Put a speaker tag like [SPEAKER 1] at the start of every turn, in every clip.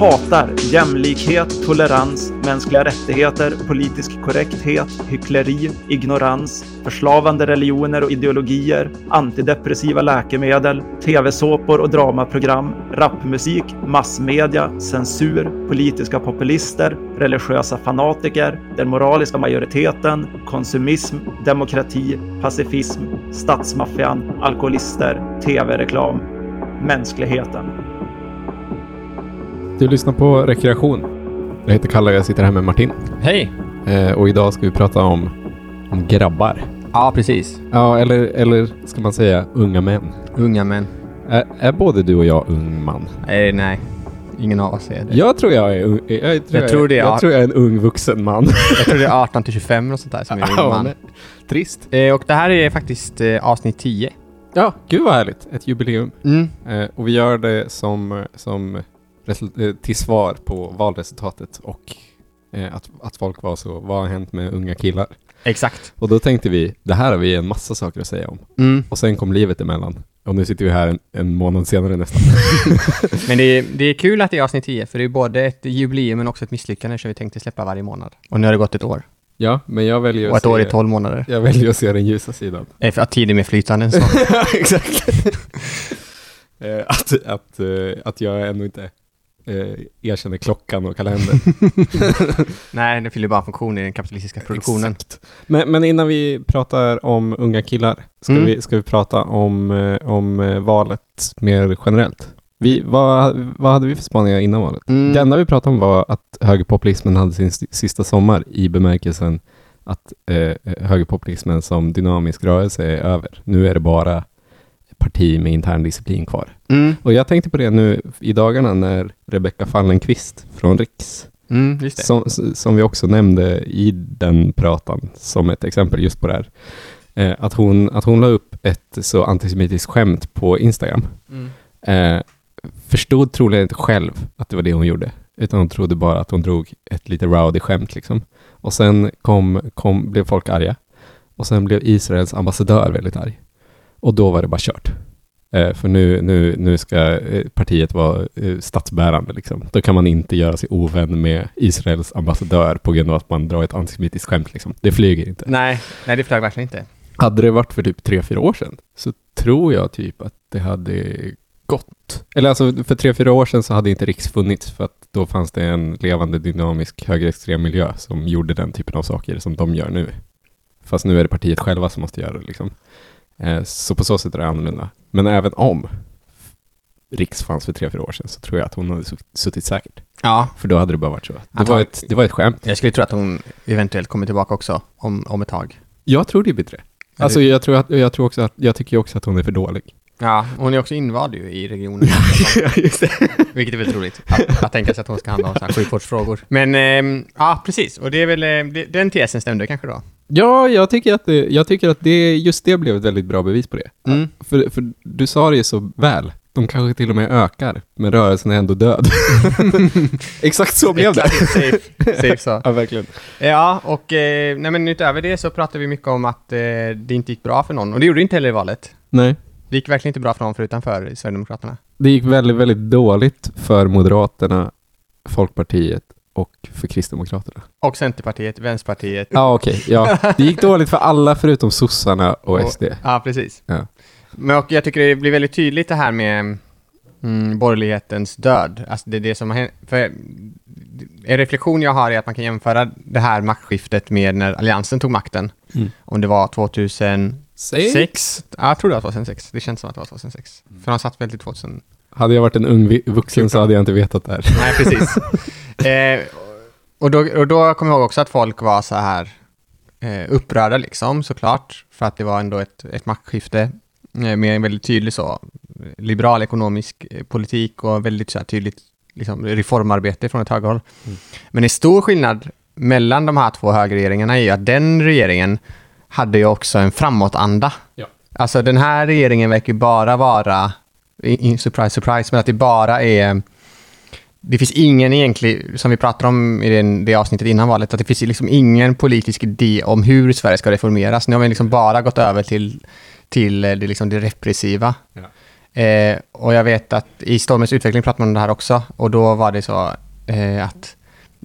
[SPEAKER 1] Hatar jämlikhet, tolerans, mänskliga rättigheter, politisk korrekthet, hyckleri, ignorans, förslavande religioner och ideologier, antidepressiva läkemedel, tv-såpor och dramaprogram, rapmusik, massmedia, censur, politiska populister, religiösa fanatiker, den moraliska majoriteten, konsumism, demokrati, pacifism, statsmaffian, alkoholister, tv-reklam, mänskligheten.
[SPEAKER 2] Du lyssnar på Rekreation. Jag heter Kalle och jag sitter här med Martin.
[SPEAKER 3] Hej!
[SPEAKER 2] Eh, och idag ska vi prata om, om grabbar.
[SPEAKER 3] Ja, precis.
[SPEAKER 2] Ja, eller, eller ska man säga unga män.
[SPEAKER 3] Unga män.
[SPEAKER 2] Är, är både du och jag ung man?
[SPEAKER 3] Nej, nej. Ingen av oss är det.
[SPEAKER 2] Jag tror jag är ung. Jag tror,
[SPEAKER 3] Jag tror det är-
[SPEAKER 2] jag, tror jag är en ung vuxen man.
[SPEAKER 3] Jag tror det är 18 till 25 och sånt där som är ung man.
[SPEAKER 2] Trist.
[SPEAKER 3] Eh, och det här är faktiskt eh, avsnitt 10.
[SPEAKER 2] Ja, gud vad härligt. Ett jubileum.
[SPEAKER 3] Mm.
[SPEAKER 2] Eh, och vi gör det som, som eh, till svar på valresultatet och eh, att, att folk var så, vad har hänt med unga killar?
[SPEAKER 3] Exakt.
[SPEAKER 2] Och då tänkte vi, det här har vi en massa saker att säga om.
[SPEAKER 3] Mm.
[SPEAKER 2] Och sen kom livet emellan. Och nu sitter vi här en, en månad senare nästan.
[SPEAKER 3] Men det är, det är kul att det är avsnitt 10, för det är både ett jubileum men också ett misslyckande som vi tänkte släppa varje månad. Och nu har det gått ett år.
[SPEAKER 2] ja, men jag väljer
[SPEAKER 3] Och
[SPEAKER 2] att
[SPEAKER 3] ett år
[SPEAKER 2] se,
[SPEAKER 3] är 12 månader.
[SPEAKER 2] Jag väljer att se den ljusa sidan.
[SPEAKER 3] Eh, för att tiden är flytande än så.
[SPEAKER 2] Exakt. Eh, att, att, eh, att jag ännu inte eh, erkänner klockan och kalendern.
[SPEAKER 3] nej, det fyller bara en funktion i den kapitalistiska produktionen.
[SPEAKER 2] Exakt. Men, men innan vi pratar om unga killar, ska,
[SPEAKER 3] Mm.
[SPEAKER 2] vi, ska vi prata om, eh, om eh, valet mer generellt. Vi, vad, vad hade vi för spaningar innan valet?
[SPEAKER 3] Mm.
[SPEAKER 2] Det enda vi pratade om var att högerpopulismen hade sin st- sista sommar i bemärkelsen att eh, högerpopulismen som dynamisk rörelse är över. Nu är det bara parti med intern disciplin kvar.
[SPEAKER 3] Mm.
[SPEAKER 2] Och jag tänkte på det nu i dagarna när Rebecka Fallenkvist från Riks,
[SPEAKER 3] Mm,
[SPEAKER 2] som, som vi också nämnde i den pratan som ett exempel just på det här, eh, att, hon, att hon la upp ett så antisemitiskt skämt på Instagram.
[SPEAKER 3] Mm.
[SPEAKER 2] Eh, förstod troligen inte själv att det var det hon gjorde, utan hon trodde bara att hon drog ett lite rowdy skämt liksom. Och sen kom, kom, blev folk arga. Och sen blev Israels ambassadör väldigt arg. Och då var det bara kört. Eh, för nu, nu, nu ska eh, partiet vara eh, statsbärande. Liksom. Då kan man inte göra sig ovän med Israels ambassadör på grund av att man drar ett antisemitiskt skämt. Liksom. Det flyger inte.
[SPEAKER 3] Nej, nej, det flög verkligen inte.
[SPEAKER 2] Hade det varit för typ tre, fyra år sedan så tror jag typ att det hade gått. Eller alltså för tre, fyra år sedan så hade inte Riks funnits för att då fanns det en levande dynamisk högerextrem miljö som gjorde den typen av saker som de gör nu. Fast nu är det partiet själva som måste göra det liksom. Eh, så på så sätt är det annorlunda. Men även om Riks fanns för tre, fyra år sedan så tror jag att hon hade sutt- suttit säkert.
[SPEAKER 3] Ja,
[SPEAKER 2] För då hade det bara varit så. Det var ett, det var ett skämt.
[SPEAKER 3] jag skulle tro att hon eventuellt kommer tillbaka också om, om ett tag.
[SPEAKER 2] Jag tror det blir bättre.
[SPEAKER 3] Ja,
[SPEAKER 2] Alltså jag tror, att, jag tror också att, jag tycker också att hon är för dålig.
[SPEAKER 3] Ja, hon är också invald ju i regionen.
[SPEAKER 2] just det.
[SPEAKER 3] Vilket är väldigt roligt. Att, att tänka sig att hon ska handla om så här sjukvårdsfrågor. Men, ehm, ja precis. Och det är väl, eh, den tesen stämde kanske då?
[SPEAKER 2] Ja, jag tycker att, det, jag tycker att det, just det blev ett väldigt bra bevis på det.
[SPEAKER 3] Mm.
[SPEAKER 2] För, för du sa det ju så väl. De kanske till och med ökar, men rörelsen är ändå död. Exakt så blev det.
[SPEAKER 3] Safe, safe så.
[SPEAKER 2] Ja, verkligen.
[SPEAKER 3] Ja, och eh, nej, men utöver det så pratade vi mycket om att eh, det inte gick bra för någon. Och det gjorde det inte heller i valet.
[SPEAKER 2] Nej.
[SPEAKER 3] Det gick verkligen inte bra för någon förutom för Sverigedemokraterna.
[SPEAKER 2] Det gick väldigt, väldigt dåligt för Moderaterna, Folkpartiet och för Kristdemokraterna.
[SPEAKER 3] Och Centerpartiet, Vänsterpartiet.
[SPEAKER 2] Ja, okej. Ja. Det gick dåligt för alla förutom sossarna och SD.
[SPEAKER 3] Ja, precis.
[SPEAKER 2] Ja.
[SPEAKER 3] Men och jag tycker det blir väldigt tydligt det här med mm, borgerlighetens död. Alltså det är det som har hänt. För en reflektion jag har är att man kan jämföra det här maktskiftet med när Alliansen tog makten.
[SPEAKER 2] Mm.
[SPEAKER 3] Om det var 2006?
[SPEAKER 2] Sex?
[SPEAKER 3] Ja, jag tror det var 2006. Det känns som att det var 2006. För de satt väl till 2000...
[SPEAKER 2] Hade jag varit en ung vuxen så hade jag inte vetat det här.
[SPEAKER 3] Nej, precis. eh, och, då, och då kommer jag ihåg också att folk var så här eh, upprörda liksom, såklart. För att det var ändå ett, ett maktskifte eh, med en väldigt tydlig så liberal ekonomisk eh, politik och väldigt så här, tydligt liksom, reformarbete från ett högerhåll.
[SPEAKER 2] Mm.
[SPEAKER 3] Men en stor skillnad mellan de här två högerregeringarna är ju att den regeringen hade ju också en framåtanda.
[SPEAKER 2] Ja.
[SPEAKER 3] Alltså den här regeringen verkar ju bara vara, i- i- surprise, surprise, men att det bara är... Det finns ingen egentlig, som vi pratade om i den, det avsnittet innan valet, att det finns liksom ingen politisk idé om hur Sverige ska reformeras. Nu har vi liksom bara gått över till, till eh, det, liksom det repressiva. Eh, och jag vet att i Stormens utveckling pratade man om det här också, och då var det så eh, att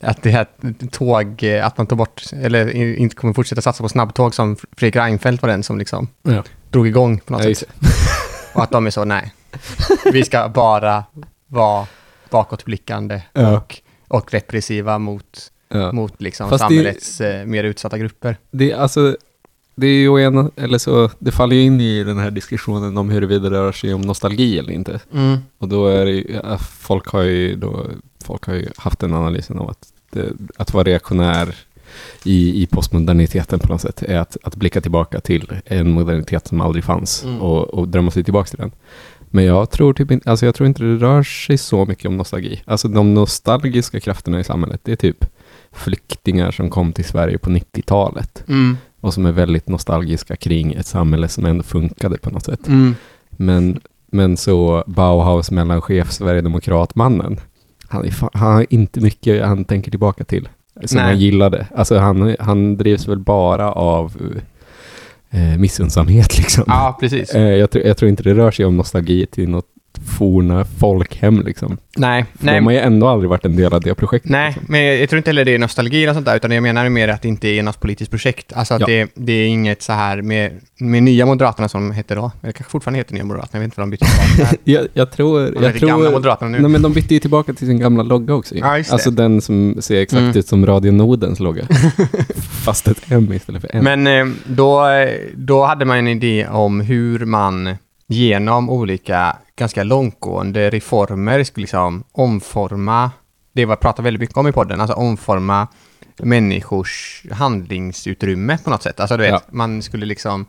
[SPEAKER 3] att det här tåg, eh, att man tog bort, eller inte kommer fortsätta satsa på snabbtåg som Fredrik Reinfeldt var den som liksom
[SPEAKER 2] Ja.
[SPEAKER 3] drog igång på något
[SPEAKER 2] Ja,
[SPEAKER 3] sätt. Och att de är så, nej, vi ska bara vara bakåtblickande
[SPEAKER 2] Ja.
[SPEAKER 3] och, och repressiva mot,
[SPEAKER 2] Ja.
[SPEAKER 3] mot liksom
[SPEAKER 2] Fast det-
[SPEAKER 3] samhällets eh, mer utsatta grupper.
[SPEAKER 2] Det, alltså, det är ju en, eller så, det faller ju in i den här diskussionen om huruvida det rör sig om nostalgi eller inte. Och då är det ju, folk har ju då, folk har ju haft den analysen av att, det, att vara reaktionär i, i postmoderniteten på något sätt är att, att blicka tillbaka till en modernitet som aldrig fanns
[SPEAKER 3] Mm.
[SPEAKER 2] och, och drömma sig tillbaka till den. Men jag tror, typ alltså jag tror inte det rör sig så mycket om nostalgi. Alltså de nostalgiska krafterna i samhället, det är typ flyktingar som kom till Sverige på 90-talet
[SPEAKER 3] Mm.
[SPEAKER 2] och som är väldigt nostalgiska kring ett samhälle som ändå funkade på något sätt.
[SPEAKER 3] Mm.
[SPEAKER 2] Men, men så Bauhaus mellanchef, Sverigedemokratmannen, han, han har inte mycket han tänker tillbaka till som
[SPEAKER 3] Nej.
[SPEAKER 2] han gillade. Alltså han, han drivs väl bara av eh, missunnsamhet liksom.
[SPEAKER 3] Ja, precis.
[SPEAKER 2] Eh, jag, tror- jag tror inte det rör sig om nostalgi till något forna folkhem liksom.
[SPEAKER 3] Nej,
[SPEAKER 2] För
[SPEAKER 3] nej,
[SPEAKER 2] de har ju ändå aldrig varit en del av det projektet.
[SPEAKER 3] Nej,
[SPEAKER 2] liksom.
[SPEAKER 3] men jag, jag tror inte heller det är nostalgi eller sånt där, utan jag menar mer att det inte är något politiskt projekt. Alltså att
[SPEAKER 2] Ja.
[SPEAKER 3] det, det är inget så här med, med nya Moderaterna som hette då, eller kanske fortfarande heter nya Moderaterna, jag vet inte vad de bytte tillbaka.
[SPEAKER 2] Jag, jag tror...
[SPEAKER 3] De
[SPEAKER 2] Jag
[SPEAKER 3] heter gamla
[SPEAKER 2] tror
[SPEAKER 3] Moderaterna nu.
[SPEAKER 2] Nej men de bytte ju tillbaka till sin gamla logga också.
[SPEAKER 3] Ja, just det.
[SPEAKER 2] Alltså den som ser exakt
[SPEAKER 3] Mm.
[SPEAKER 2] ut som Radio Nordens logga. Fast ett M istället för N.
[SPEAKER 3] Men eh, då, eh, då hade man en idé om hur man genom olika ganska långtgående reformer skulle liksom omforma, det jag pratar väldigt mycket om i podden, alltså omforma människors handlingsutrymme på något sätt. Alltså du vet,
[SPEAKER 2] Ja.
[SPEAKER 3] man skulle liksom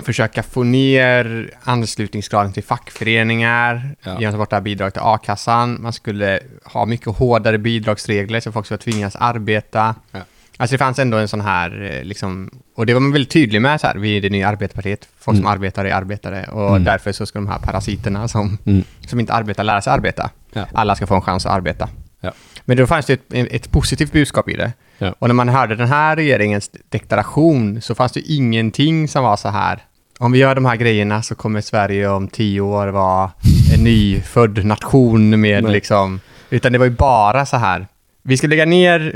[SPEAKER 3] försöka få ner anslutningsgraden till fackföreningar
[SPEAKER 2] Ja.
[SPEAKER 3] genom att ta bort det här bidraget till a-kassan. Man skulle ha mycket hårdare bidragsregler så folk skulle tvingas arbeta.
[SPEAKER 2] Ja.
[SPEAKER 3] Alltså det fanns ändå en sån här, eh, liksom, och det var man väldigt tydlig med så här, vid det nya arbetarpartiet. Folk som
[SPEAKER 2] Mm.
[SPEAKER 3] arbetar är arbetare och
[SPEAKER 2] Mm.
[SPEAKER 3] därför så ska de här parasiterna som,
[SPEAKER 2] Mm.
[SPEAKER 3] som inte arbetar lära sig arbeta.
[SPEAKER 2] Ja.
[SPEAKER 3] Alla ska få en chans att arbeta.
[SPEAKER 2] Ja.
[SPEAKER 3] Men då fanns det ett, ett positivt budskap i det.
[SPEAKER 2] Ja.
[SPEAKER 3] Och när man hörde den här regeringens deklaration så fanns det ingenting som var så här. Om vi gör de här grejerna så kommer Sverige om tio år vara en nyfödd nation med
[SPEAKER 2] Nej.
[SPEAKER 3] liksom... Utan det var ju bara så här. Vi ska lägga ner,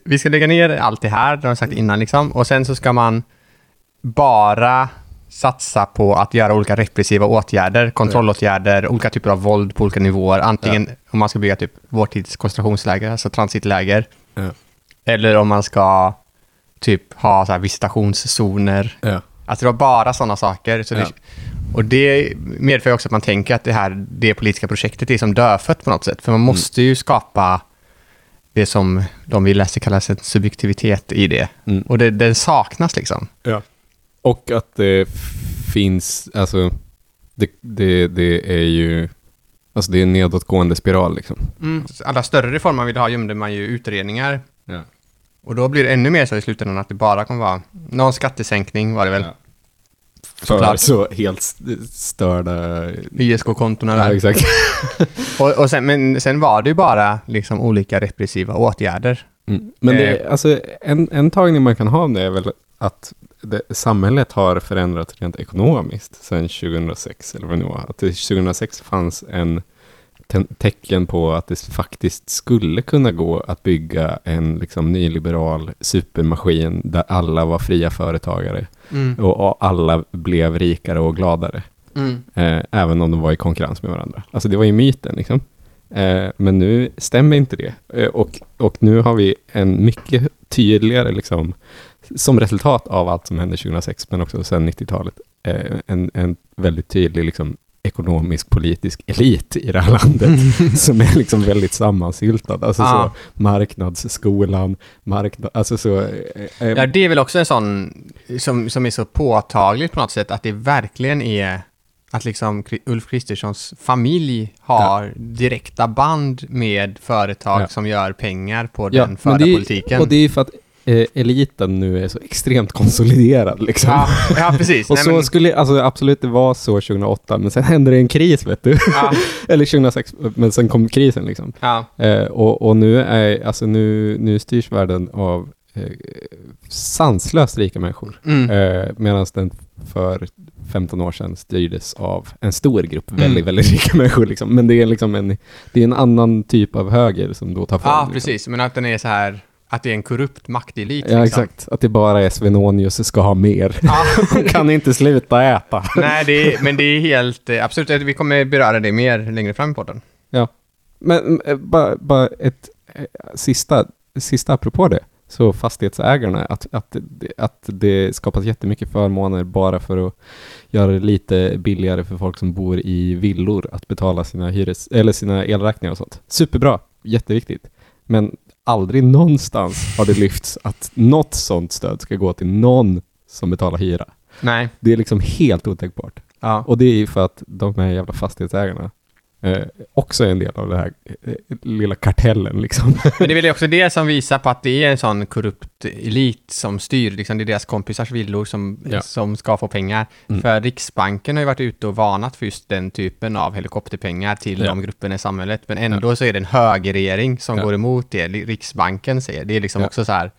[SPEAKER 3] vi ska lägga ner allt det här, det har jag sagt innan liksom. Och sen så ska man bara satsa på att göra olika repressiva åtgärder, kontrollåtgärder, olika typer av våld på olika nivåer. Antingen om man ska bygga typ vår tids koncentrationsläger, alltså transitläger.
[SPEAKER 2] Ja.
[SPEAKER 3] Eller om man ska typ ha så här visitationszoner.
[SPEAKER 2] Ja.
[SPEAKER 3] Alltså det var bara sådana saker. Så
[SPEAKER 2] Ja.
[SPEAKER 3] det, och det medför också att man tänker att det här det politiska projektet är som dödfött på något sätt. För man måste ju skapa det som de vi läste kallas en subjektivitet i det.
[SPEAKER 2] Mm.
[SPEAKER 3] Och det, det saknas liksom.
[SPEAKER 2] Ja. Och att det finns, alltså, det, det, det är ju, alltså det är en nedåtgående spiral liksom.
[SPEAKER 3] Alla större reformer man vill ha gömde man ju utredningar.
[SPEAKER 2] Ja.
[SPEAKER 3] Och då blir det ännu mer så i slutändan att det bara kommer vara någon skattesänkning var det väl.
[SPEAKER 2] Ja. För
[SPEAKER 3] Såklart.
[SPEAKER 2] så helt st- störda...
[SPEAKER 3] ISK-kontona
[SPEAKER 2] Ja,
[SPEAKER 3] där.
[SPEAKER 2] exakt.
[SPEAKER 3] Och, och sen, men sen var det ju bara liksom olika repressiva åtgärder.
[SPEAKER 2] Mm. Men det,
[SPEAKER 3] Eh.
[SPEAKER 2] alltså, en, en tagning man kan ha om det är väl att det, samhället har förändrats rent ekonomiskt sedan 2006, eller vad det nu var. Att det 2006 fanns en tecken på att det faktiskt skulle kunna gå att bygga en liksom, nyliberal supermaskin där alla var fria företagare och, och alla blev rikare och gladare.
[SPEAKER 3] Mm.
[SPEAKER 2] Eh, även om de var i konkurrens med varandra. Alltså det var ju myten liksom. Eh, men nu stämmer inte det. Eh, och, och nu har vi en mycket tydligare, liksom, som resultat av allt som hände 2006, men också sedan 90-talet, eh, en, en väldigt tydlig liksom, ekonomisk politisk elit i det här landet som är liksom väldigt sammansyltad. Alltså
[SPEAKER 3] Ja.
[SPEAKER 2] så marknadsskolan, marknad, alltså så... Eh, eh,
[SPEAKER 3] Ja, det är väl också en sån som, som är så påtagligt på något sätt att det verkligen är att liksom Ulf Kristerssons familj har direkta band med företag
[SPEAKER 2] Ja.
[SPEAKER 3] som gör pengar på
[SPEAKER 2] Ja,
[SPEAKER 3] den förda
[SPEAKER 2] det är-
[SPEAKER 3] politiken.
[SPEAKER 2] Och det är för att eh, eliten nu är så extremt konsoliderad liksom.
[SPEAKER 3] Ja, ja precis.
[SPEAKER 2] Och
[SPEAKER 3] Nej,
[SPEAKER 2] så
[SPEAKER 3] men-
[SPEAKER 2] skulle alltså absolut det var så 2008, men sen hände det en kris vet du.
[SPEAKER 3] ja,
[SPEAKER 2] Eller 2006, men sen kom krisen liksom.
[SPEAKER 3] ja,
[SPEAKER 2] Eh, och, och nu är, alltså nu, nu styrs världen av eh, sanslöst rika människor.
[SPEAKER 3] mm.
[SPEAKER 2] Eh, Medan den för 15 år sedan styrdes av en stor grupp
[SPEAKER 3] Mm.
[SPEAKER 2] väldigt, väldigt rika människor. Liksom. Men det är liksom en, det är en annan typ av höger som då tar form.
[SPEAKER 3] ja
[SPEAKER 2] liksom.
[SPEAKER 3] precis. Men att den är så här, att det är en korrupt maktelit.
[SPEAKER 2] Ja,
[SPEAKER 3] liksom.
[SPEAKER 2] exakt. Att det bara är Svenonius ska ha mer.
[SPEAKER 3] Ja,
[SPEAKER 2] Hon kan inte sluta äta.
[SPEAKER 3] nej, det är, men det är helt, eh, absolut, eh, vi kommer beröra det mer längre fram i podden.
[SPEAKER 2] Men eh, bara, bara ett sista, sista apropå det. Så fastighetsägarna, att, att, det- att det skapas jättemycket förmåner bara för att göra det lite billigare för folk som bor i villor att betala sina, hyres, eller sina elräkningar och sånt. Superbra, jätteviktigt. Men aldrig någonstans har det lyfts att något sånt stöd ska gå till någon som betalar hyra.
[SPEAKER 3] Nej.
[SPEAKER 2] Det är liksom helt otänkbart.
[SPEAKER 3] Ja.
[SPEAKER 2] Och det är ju för att de här jävla fastighetsägarna eh, också är en del av den här eh, lilla kartellen liksom.
[SPEAKER 3] Men det är väl också det som visar på att det är en sån korrupt elit som styr, liksom det är deras kompisars villor som,
[SPEAKER 2] Ja.
[SPEAKER 3] som ska få pengar.
[SPEAKER 2] Mm.
[SPEAKER 3] För Riksbanken har ju varit ute och varnat för just den typen av helikopterpengar till
[SPEAKER 2] Ja.
[SPEAKER 3] de grupperna i samhället, men ändå så är det en högerregering som
[SPEAKER 2] Ja.
[SPEAKER 3] går emot det Riksbanken säger. Det är liksom
[SPEAKER 2] Ja.
[SPEAKER 3] också så här,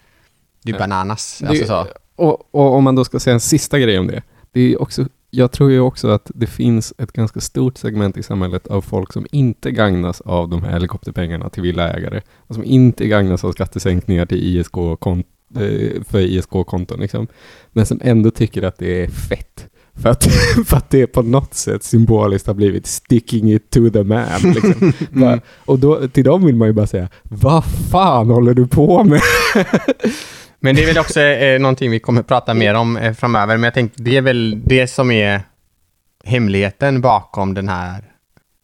[SPEAKER 3] det är
[SPEAKER 2] Ja.
[SPEAKER 3] bananas.
[SPEAKER 2] Det-
[SPEAKER 3] Alltså så.
[SPEAKER 2] och, och om man då ska säga en sista grej om det. det är också, jag tror ju också att det finns ett ganska stort segment i samhället av folk som inte gagnas av de här helikopterpengarna till villaägare. Och som inte gagnas av skattesänkningar till ISK eh, för ISK-konton. Liksom. Men som ändå tycker att det är fett. För att, för att det på något sätt symboliskt har blivit sticking it to the man. Liksom. Bara- Och då, till dem vill man ju bara säga, vad fan håller du på med?
[SPEAKER 3] Men det är väl också eh, någonting vi kommer prata mer om eh, framöver, men jag tänkte det är väl det som är hemligheten bakom den här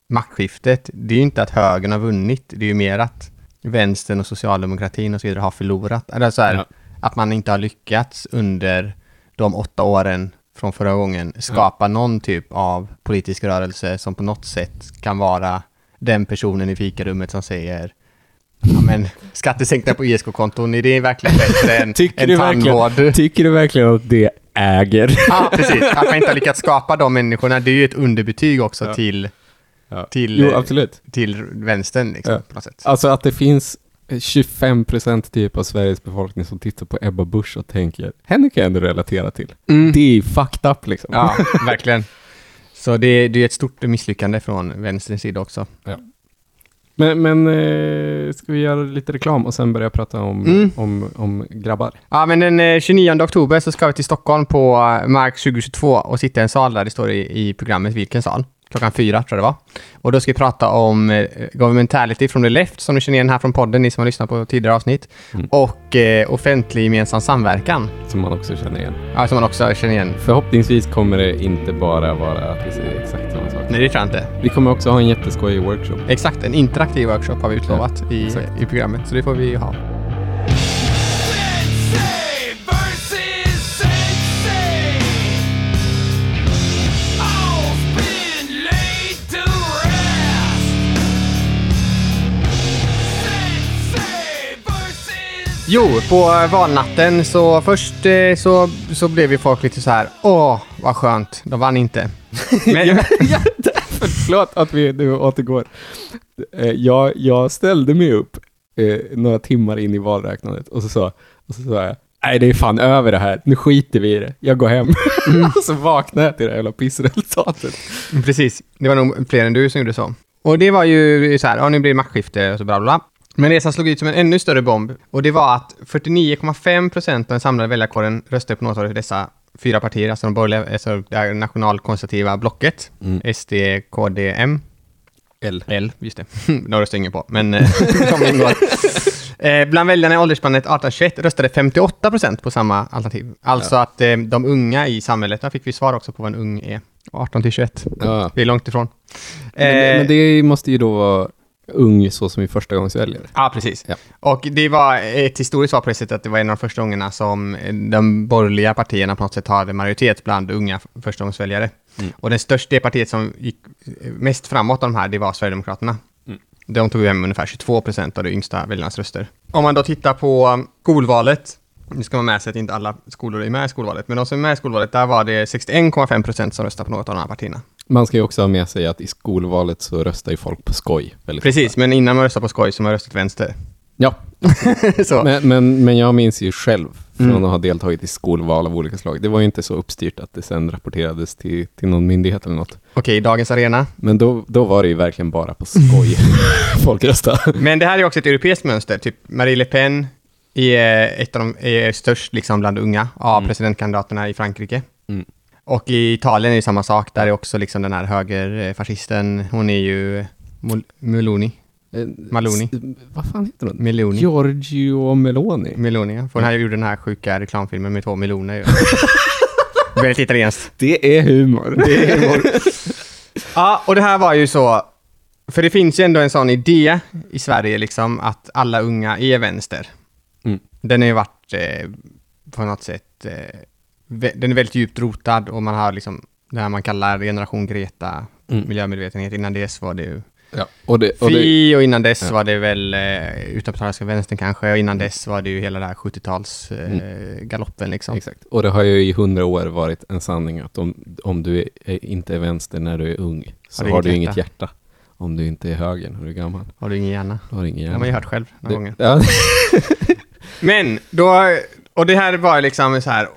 [SPEAKER 3] maktskiftet. Det är ju inte att högern har vunnit, det är ju mer att vänstern och socialdemokratin och så vidare har förlorat. Eller så här,
[SPEAKER 2] Ja.
[SPEAKER 3] att man inte har lyckats under de åtta åren från förra gången skapa någon typ av politisk rörelse som på något sätt kan vara den personen i fikarummet som säger Ja men skattesänkningar på ISK-konton, är det verkligen bättre än,
[SPEAKER 2] Tycker
[SPEAKER 3] än
[SPEAKER 2] du verkligen-
[SPEAKER 3] tandvård?
[SPEAKER 2] Tycker du verkligen att det äger?
[SPEAKER 3] Ja, precis. Att man inte har lyckats skapa de människorna, det är ju ett underbetyg också
[SPEAKER 2] Ja.
[SPEAKER 3] till,
[SPEAKER 2] Ja.
[SPEAKER 3] till,
[SPEAKER 2] Jo,
[SPEAKER 3] eh,
[SPEAKER 2] absolut.
[SPEAKER 3] till vänstern liksom,
[SPEAKER 2] Ja.
[SPEAKER 3] på något sätt.
[SPEAKER 2] Alltså att det finns 25 procent typ av Sveriges befolkning som tittar på Ebba Busch och tänker, henne kan jag ändå relatera till. Det är fucked up liksom.
[SPEAKER 3] Ja, verkligen. Så det, det är ett stort misslyckande från vänsterns sida också.
[SPEAKER 2] Men, men eh, ska vi göra lite reklam och sen börja prata om,
[SPEAKER 3] Mm.
[SPEAKER 2] om, om grabbar?
[SPEAKER 3] Ja, men den eh, 29 oktober så ska vi till Stockholm på eh, Mark 2022 och sitta i en sal där det står i, i programmet vilken sal. Klockan fyra tror jag det var. Och då ska vi prata om eh, governmentality from the left, som ni känner igen här från podden, ni som har lyssnat på tidigare avsnitt.
[SPEAKER 2] Mm.
[SPEAKER 3] Och eh, offentlig gemensam samverkan,
[SPEAKER 2] Som man också känner igen.
[SPEAKER 3] ja, som man också känner igen.
[SPEAKER 2] Förhoppningsvis kommer det inte bara vara att vi säger exakt samma sak.
[SPEAKER 3] Nej, det tror jag inte.
[SPEAKER 2] Vi kommer också ha en jätteskojig workshop.
[SPEAKER 3] Exakt, en interaktiv workshop har vi utlovat i,
[SPEAKER 2] exakt.
[SPEAKER 3] i programmet, så det får vi ha. Jo, på eh, valnatten så först eh, så, så blev ju folk lite så här, åh, vad skönt, de vann inte. Men,
[SPEAKER 2] ja, förlåt att vi nu återgår. Eh, Jag, jag ställde mig upp några timmar in i valräknandet och så sa, och så sa jag Nej, det är fan över det här. Nu skiter vi i det. Jag går hem. och så vaknade jag till det här jävla pissresultatet.
[SPEAKER 3] Precis, det var nog fler än du som gjorde så. Och det var ju så här, ja nu blir det maktskifte och så bla bla. Men som slog ut som en ännu större bomb, och det var att 49,5 procent av den samlade väljarkåren röstade på något av dessa fyra partier, alltså de borgerliga, alltså det nationalkonservativa blocket,
[SPEAKER 2] Mm.
[SPEAKER 3] SD, KD, M.
[SPEAKER 2] L.
[SPEAKER 3] L, just det. de röstar ingen på, men eh, de ingår. Eh, bland väljarna i åldersspannet 18-21 röstade 58 procent på samma alternativ. Alltså att eh, de unga i samhället, där fick vi svar också på vad en ung är. 18 till 21.
[SPEAKER 2] Ja.
[SPEAKER 3] Det är långt ifrån.
[SPEAKER 2] Men,
[SPEAKER 3] Eh,
[SPEAKER 2] men det måste ju då vara ung så som i första gångs väljare.
[SPEAKER 3] Ja, precis.
[SPEAKER 2] Ja.
[SPEAKER 3] Och det var ett historiskt svar på det sättet att det var en av de första gångerna som de borgerliga partierna på något sätt hade majoritet bland unga förstagångsväljare.
[SPEAKER 2] Mm.
[SPEAKER 3] Och det största det partiet som gick mest framåt av de här, det var Sverigedemokraterna.
[SPEAKER 2] Mm.
[SPEAKER 3] De tog hem ungefär 22 procent av de yngsta väljarnas röster. Om man då tittar på skolvalet Nu ska man med sig att inte alla skolor är med i skolvalet, men de som är med i skolvalet, där var det 61,5 procent som röstade på något av de här partierna.
[SPEAKER 2] Man ska ju också ha med sig att i skolvalet så röstar ju folk på skoj.
[SPEAKER 3] Precis, men innan man röstar på skoj så har man röstat vänster.
[SPEAKER 2] Ja, men, men, men jag minns ju själv från
[SPEAKER 3] Mm.
[SPEAKER 2] att ha deltagit i skolval av olika slag. Det var ju inte så uppstyrt att det sen rapporterades till, till någon myndighet eller något.
[SPEAKER 3] Okej, i dagens arena.
[SPEAKER 2] Men då, då var det ju verkligen bara på skoj folk röstade.
[SPEAKER 3] Men det här är också ett europeiskt mönster. Typ Marie Le Pen är, ett av de, är störst liksom bland unga av
[SPEAKER 2] Mm.
[SPEAKER 3] presidentkandidaterna i Frankrike.
[SPEAKER 2] Mm.
[SPEAKER 3] Och i Italien är det samma sak. Där är också liksom den här högerfascisten, hon är ju Mol- Meloni. Maloney.
[SPEAKER 2] S- Vad fan heter hon?
[SPEAKER 3] Meloni.
[SPEAKER 2] Giorgio Meloni.
[SPEAKER 3] Meloni, ja. För hon här gjorde den här sjuka reklamfilmen med två meloner ju. Väldigt italienskt.
[SPEAKER 2] Det är humor.
[SPEAKER 3] Det är humor. ja, och det här var ju så, för det finns ju ändå en sån idé i Sverige liksom att alla unga är vänster.
[SPEAKER 2] Mm.
[SPEAKER 3] Den har ju varit eh, på något sätt, eh, den är väldigt djupt rotad och man har liksom det här man kallar generation Greta,
[SPEAKER 2] Mm.
[SPEAKER 3] miljömedvetenhet. Innan dess var det ju
[SPEAKER 2] Ja. Och det, och det,
[SPEAKER 3] Fi och innan dess
[SPEAKER 2] Ja.
[SPEAKER 3] var det väl eh, utanpå vänstern kanske och innan dess var det ju hela det här 70-tals eh,
[SPEAKER 2] Mm.
[SPEAKER 3] galoppen liksom.
[SPEAKER 2] Exakt. Och det har ju i hundra år varit en sanning att om, om du är, inte är vänster när du är ung så
[SPEAKER 3] Har
[SPEAKER 2] har
[SPEAKER 3] du inget
[SPEAKER 2] hjärta. Om du inte är höger när du är gammal.
[SPEAKER 3] Har du ingen hjärna?
[SPEAKER 2] Har du ingen
[SPEAKER 3] Det
[SPEAKER 2] hjärna.
[SPEAKER 3] har man ju hört själv några
[SPEAKER 2] Det-
[SPEAKER 3] gånger.
[SPEAKER 2] Ja.
[SPEAKER 3] Men då, och det här var liksom så här,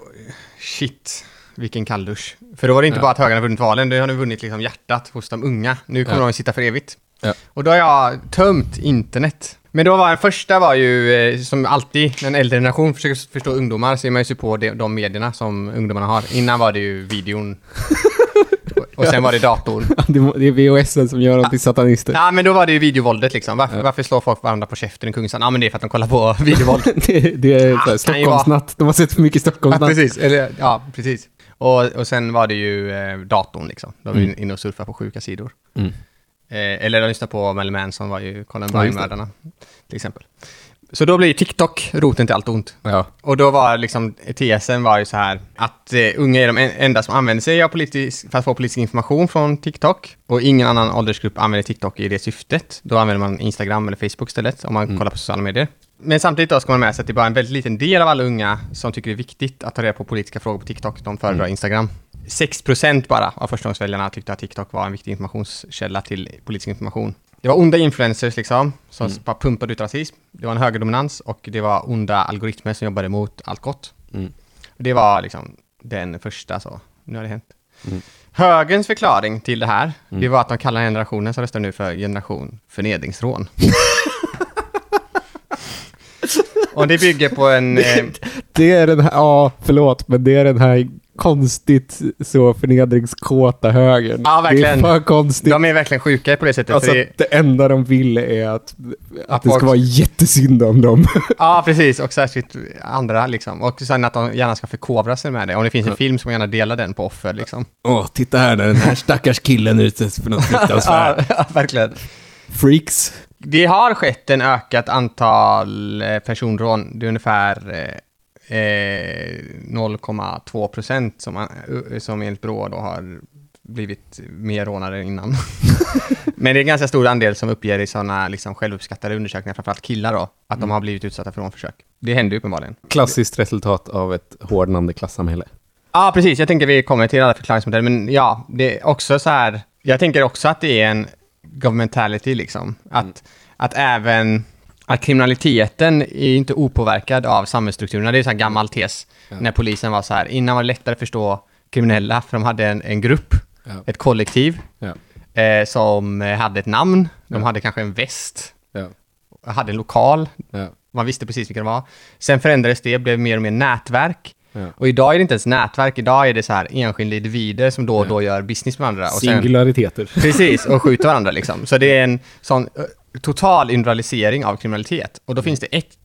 [SPEAKER 3] shit, vilken kalldusch. För då var det inte
[SPEAKER 2] Ja.
[SPEAKER 3] bara att högern har vunnit valen, nu har de vunnit liksom hjärtat hos de unga. Nu kommer
[SPEAKER 2] Ja.
[SPEAKER 3] de sitta för evigt.
[SPEAKER 2] Ja.
[SPEAKER 3] Och då har jag tömt internet. Men då var den första var ju, eh, som alltid, när en äldre generation försöker förstå ungdomar, så är man ju sig på de, de medierna som ungdomarna har. Innan var det ju videon. och, sen var det datorn.
[SPEAKER 2] det är VHS som gör dem till satanister.
[SPEAKER 3] Ja, men då var det ju videovåldet liksom. Varför,
[SPEAKER 2] Ja.
[SPEAKER 3] varför slår folk varandra på käften i Kungsan? Ja, men det är för att de kollar på videovåld.
[SPEAKER 2] det, det är
[SPEAKER 3] Ah.
[SPEAKER 2] Stockholmsnatt. De har sett för mycket
[SPEAKER 3] Ja,
[SPEAKER 2] Stockholmsnatt.
[SPEAKER 3] precis. Eller, ja, precis. Och, och sen var det ju eh, datorn liksom. De var
[SPEAKER 2] Mm.
[SPEAKER 3] inne och surfade på sjuka sidor.
[SPEAKER 2] Mm.
[SPEAKER 3] Eh, eller de lyssnade på Mel Manson var ju Colin
[SPEAKER 2] Ja.
[SPEAKER 3] Bryan-mördarna. till exempel. Så då blir TikTok roten till allt ont.
[SPEAKER 2] Ja.
[SPEAKER 3] Och då var liksom, tesen var ju så här att eh, unga är de en- enda som använder sig av politisk, för att få politisk information från TikTok. Och ingen annan åldersgrupp använder TikTok i det syftet. Då använder man Instagram eller Facebook istället, om man
[SPEAKER 2] Mm.
[SPEAKER 3] kollar på sociala medier. Men samtidigt då ska man ha med sig att det är bara en väldigt liten del av alla unga som tycker det är viktigt att ta reda på politiska frågor på TikTok. De föredrar
[SPEAKER 2] Mm.
[SPEAKER 3] Instagram. 6% bara av förstagångsväljarna tyckte att TikTok var en viktig informationskälla till politisk information. Det var onda influencers liksom, som
[SPEAKER 2] Mm.
[SPEAKER 3] bara pumpade ut rasism. Det var en högerdominans och det var onda algoritmer som jobbade mot allt gott.
[SPEAKER 2] Mm.
[SPEAKER 3] Det var liksom den första så, nu har det hänt.
[SPEAKER 2] Mm.
[SPEAKER 3] Högerns förklaring till det här,
[SPEAKER 2] Mm.
[SPEAKER 3] det var att de kallar generationen som röstar nu för generation förnedringsrån. och det bygger på en... Eh,
[SPEAKER 2] Det är den här, ja förlåt, men det är den här konstigt så förnedringskåta högern.
[SPEAKER 3] Ja, verkligen.
[SPEAKER 2] Det är för konstigt.
[SPEAKER 3] de är verkligen sjuka på det sättet.
[SPEAKER 2] Alltså,
[SPEAKER 3] det,
[SPEAKER 2] det enda de vill är att, att det ska vara jättesynd om dem.
[SPEAKER 3] ja, precis. Och särskilt andra liksom. Och sen att de gärna ska förkovra sig med det. Om det finns en film man gärna dela den på offer liksom.
[SPEAKER 2] Åh, titta här när den här stackars killen utsätts för något fruktansvärt.
[SPEAKER 3] ja, verkligen.
[SPEAKER 2] Freaks.
[SPEAKER 3] Det har skett en ökat antal eh, personrån. Det är ungefär eh, 0,2 procent som, eh, som enligt Brå då har blivit mer rånade innan. Men det är en ganska stor andel som uppger i sådana liksom, självuppskattade undersökningar, framförallt killar då, att de har blivit utsatta för rånförsök. Det händer ju uppenbarligen.
[SPEAKER 2] Klassiskt resultat av ett hårdnande klassamhälle.
[SPEAKER 3] Ja, precis. Jag tänker vi kommer till alla förklaringsmodeller, men ja, det är också så här. Jag tänker också att det är en governmentality liksom. Att, att även att kriminaliteten är inte opåverkad av samhällsstrukturerna. Det är en gammal tes.
[SPEAKER 2] Ja.
[SPEAKER 3] När polisen var så här, innan var det lättare att förstå kriminella, för de hade en, en grupp,
[SPEAKER 2] Ja.
[SPEAKER 3] ett kollektiv,
[SPEAKER 2] Ja.
[SPEAKER 3] eh, som eh, hade ett namn. De hade kanske en väst, hade en lokal, man visste precis vilka det var. Sen förändrades det, blev mer och mer nätverk. Och idag är det inte ens nätverk, idag är det så här enskilda individer som då och då gör business med varandra. Och sen,
[SPEAKER 2] Singulariteter.
[SPEAKER 3] precis, och skjuter varandra liksom. Så det är en sån total individualisering av kriminalitet. Och då finns det ett,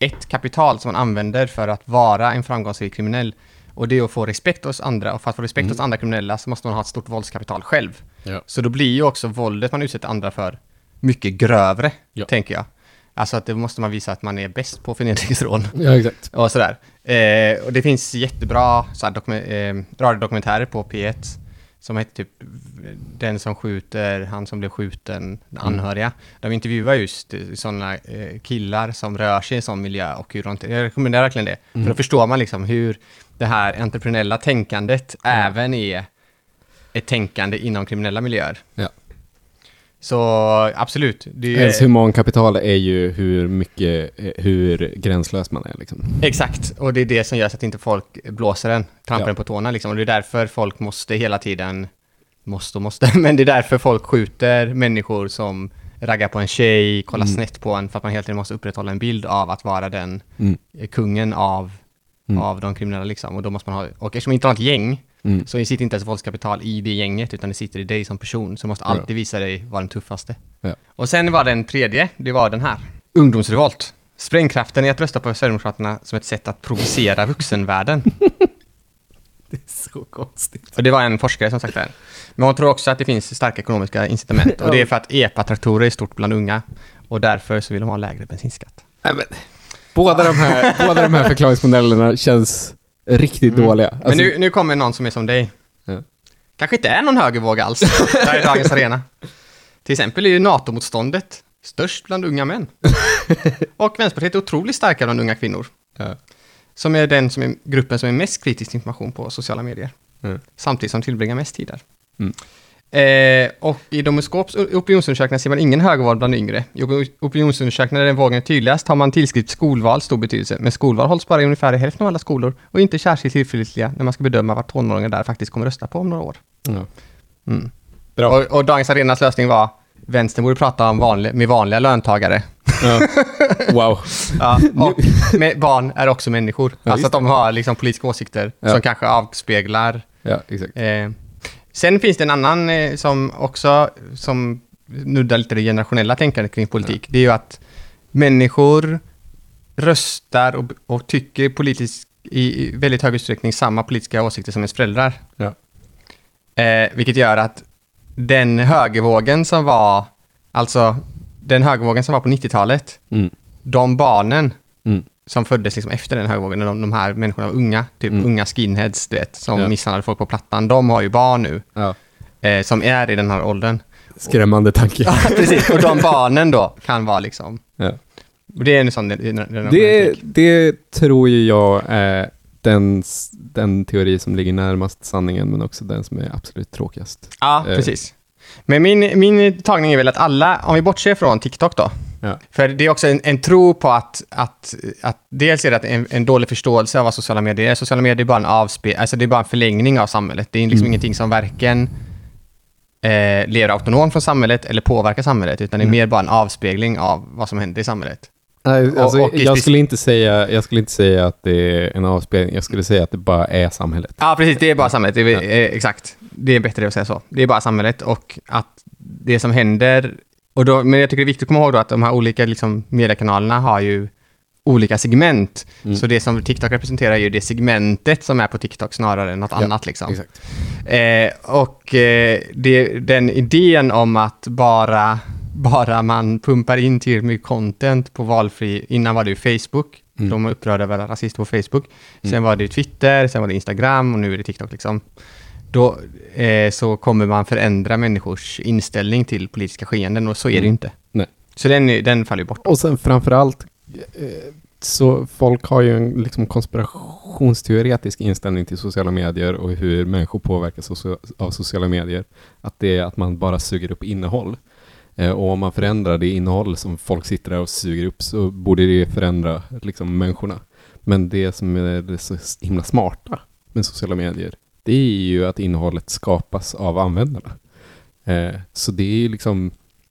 [SPEAKER 3] ett kapital som man använder för att vara en framgångsrik kriminell. Och det är att få respekt hos andra. Och för att få respekt
[SPEAKER 2] Mm.
[SPEAKER 3] hos andra kriminella så måste man ha ett stort våldskapital själv.
[SPEAKER 2] Ja.
[SPEAKER 3] Så då blir ju också våldet man utsätter andra för mycket grövre,
[SPEAKER 2] Ja.
[SPEAKER 3] tänker jag. Alltså att det måste man visa att man är bäst på förnedringsrån
[SPEAKER 2] ja, exakt.
[SPEAKER 3] och sådär. Eh, och det finns jättebra så här, dokumen- eh, radiodokumentärer på P1 som hette typ Den som skjuter, han som blev skjuten, anhöriga. De intervjuar just sådana eh, killar som rör sig i en sån miljö och hur de, jag rekommenderar verkligen det. För då förstår man liksom hur det här entreprenöriella tänkandet även är ett tänkande inom kriminella miljöer.
[SPEAKER 2] Ja.
[SPEAKER 3] Så absolut, det är
[SPEAKER 2] Ens humankapital är ju hur mycket, hur gränslös man är liksom.
[SPEAKER 3] Exakt, och det är det som gör så att inte folk blåser den, trampar
[SPEAKER 2] Ja.
[SPEAKER 3] den på tårna liksom. Och det är därför folk måste hela tiden, måste och måste, men det är därför folk skjuter människor som raggar på en tjej, kollar
[SPEAKER 2] Mm.
[SPEAKER 3] snett på en, för att man hela tiden måste upprätthålla en bild av att vara den
[SPEAKER 2] Mm.
[SPEAKER 3] kungen av,
[SPEAKER 2] Mm.
[SPEAKER 3] av de kriminella liksom. Och då måste man ha, och eftersom man inte har ett gäng,
[SPEAKER 2] Mm.
[SPEAKER 3] så sitter inte ens våldskapital i det gänget, utan det sitter i dig som person. Så du måste alltid visa dig vara den tuffaste.
[SPEAKER 2] Ja.
[SPEAKER 3] Och sen var den tredje, det var den här. Ungdomsrevolt. Sprängkraften i att rösta på Sverigedemokraterna som ett sätt att provocera vuxenvärlden.
[SPEAKER 2] Det är så konstigt.
[SPEAKER 3] Och det var en forskare som sagt det här. Men hon tror också att det finns starka ekonomiska incitament. Och det är för att epa-traktorer är stort bland unga. Och därför så vill de ha lägre bensinskatt.
[SPEAKER 2] Men, båda, de här, båda de här förklaringsmodellerna känns riktigt
[SPEAKER 3] Mm.
[SPEAKER 2] dåliga.
[SPEAKER 3] Men
[SPEAKER 2] Alltså,
[SPEAKER 3] nu, nu kommer någon som är som dig.
[SPEAKER 2] Ja.
[SPEAKER 3] Kanske inte är någon högervåg alls. Där är dagens arena. Till exempel är ju NATO-motståndet störst bland unga män. Och Vänsterpartiet är otroligt starka bland unga kvinnor.
[SPEAKER 2] Ja.
[SPEAKER 3] Som är den som är, gruppen som är mest kritisk information på sociala medier.
[SPEAKER 2] Mm.
[SPEAKER 3] Samtidigt som tillbringar mest tid där.
[SPEAKER 2] Mm.
[SPEAKER 3] Eh, och i Domoskops opinionsundersökningar ser man ingen högerval bland yngre. I opi- opinionsundersökningar där den vågen är tydligast har man tillskrivit skolval stor betydelse. Men skolval hålls bara i ungefär hälften av alla skolor och inte särskilt tillförlitliga när man ska bedöma vad tonåringar där faktiskt kommer rösta på om några år. Mm.
[SPEAKER 2] Bra.
[SPEAKER 3] Och, och dagens arenas lösning var Vänstern borde prata om vanlig, med vanliga löntagare.
[SPEAKER 2] Ja. Wow.
[SPEAKER 3] Ja, och med barn är också människor.
[SPEAKER 2] Ja,
[SPEAKER 3] alltså att de har liksom politiska åsikter som kanske avspeglar
[SPEAKER 2] Ja, exakt.
[SPEAKER 3] Eh, sen finns det en annan eh, som också som nuddar lite det generationella tänkandet kring politik. Det är ju att människor röstar och, och tycker politiskt i, i väldigt hög utsträckning samma politiska åsikter som ens föräldrar.
[SPEAKER 2] Ja.
[SPEAKER 3] Eh, vilket gör att den högervågen som var, alltså den högervågen som var på 90-talet,
[SPEAKER 2] Mm.
[SPEAKER 3] de barnen
[SPEAKER 2] Mm.
[SPEAKER 3] Som föddes liksom efter den högervågen, när de, de här människorna var unga, typ
[SPEAKER 2] Mm.
[SPEAKER 3] unga skinheads, du vet, som
[SPEAKER 2] Ja.
[SPEAKER 3] misshandlade folk på plattan, de har ju barn nu,
[SPEAKER 2] Ja.
[SPEAKER 3] eh, som är i den här åldern.
[SPEAKER 2] Skrämmande tanke.
[SPEAKER 3] Ja, precis. Och de barnen då kan vara liksom,
[SPEAKER 2] Ja.
[SPEAKER 3] det är en sån... Det, det,
[SPEAKER 2] tror ju jag är den, den teori som ligger närmast sanningen, men också den som är absolut tråkigast.
[SPEAKER 3] Ja,
[SPEAKER 2] Eh.
[SPEAKER 3] precis. Men min, min tagning är väl att alla, om vi bortser från TikTok då,
[SPEAKER 2] Ja.
[SPEAKER 3] för det är också en, en tro på att, att, att dels är det en, en dålig förståelse av vad sociala medier är. Sociala medier är bara en avspe, alltså det är bara en förlängning av samhället. Det är liksom
[SPEAKER 2] Mm.
[SPEAKER 3] ingenting som varken eh, lever autonomt från samhället eller påverkar samhället, utan det är
[SPEAKER 2] Mm.
[SPEAKER 3] mer bara en avspegling av vad som händer i samhället.
[SPEAKER 2] Nej, alltså,
[SPEAKER 3] och i
[SPEAKER 2] jag, skulle inte säga, jag skulle inte säga att det är en avspelning, jag skulle säga att det bara är samhället.
[SPEAKER 3] Ja, precis. Det är bara samhället. Det är,
[SPEAKER 2] Ja.
[SPEAKER 3] eh, exakt. Det är bättre att säga så. Det är bara samhället och att det som händer... Och då, men jag tycker det är viktigt att komma ihåg då att de här olika liksom, mediekanalerna har ju olika segment.
[SPEAKER 2] Mm.
[SPEAKER 3] Så det som TikTok representerar är ju det segmentet som är på TikTok snarare än något
[SPEAKER 2] Ja,
[SPEAKER 3] annat. Liksom.
[SPEAKER 2] Exakt.
[SPEAKER 3] Eh, och eh, det, den idén om att bara, bara man pumpar in tillräckligt mycket content på valfri... Innan var det ju Facebook.
[SPEAKER 2] Mm.
[SPEAKER 3] De var upprörda över rasister på Facebook. Sen
[SPEAKER 2] Mm.
[SPEAKER 3] var det ju Twitter, sen var det Instagram och nu är det TikTok. Liksom. Då eh, så kommer man förändra människors inställning till politiska skeenden och så är det ju
[SPEAKER 2] Mm.
[SPEAKER 3] inte.
[SPEAKER 2] Nej.
[SPEAKER 3] Så den, den faller ju bort.
[SPEAKER 2] Och sen framförallt, eh, så folk har ju en liksom konspirationsteoretisk inställning till sociala medier och hur människor påverkas av sociala medier. Att det är att man bara suger upp innehåll. Eh, och om man förändrar det innehåll som folk sitter där och suger upp så borde det förändra liksom, människorna. Men det som är det så himla smarta med sociala medier, det är ju att innehållet skapas av användarna. Eh, så det är ju liksom,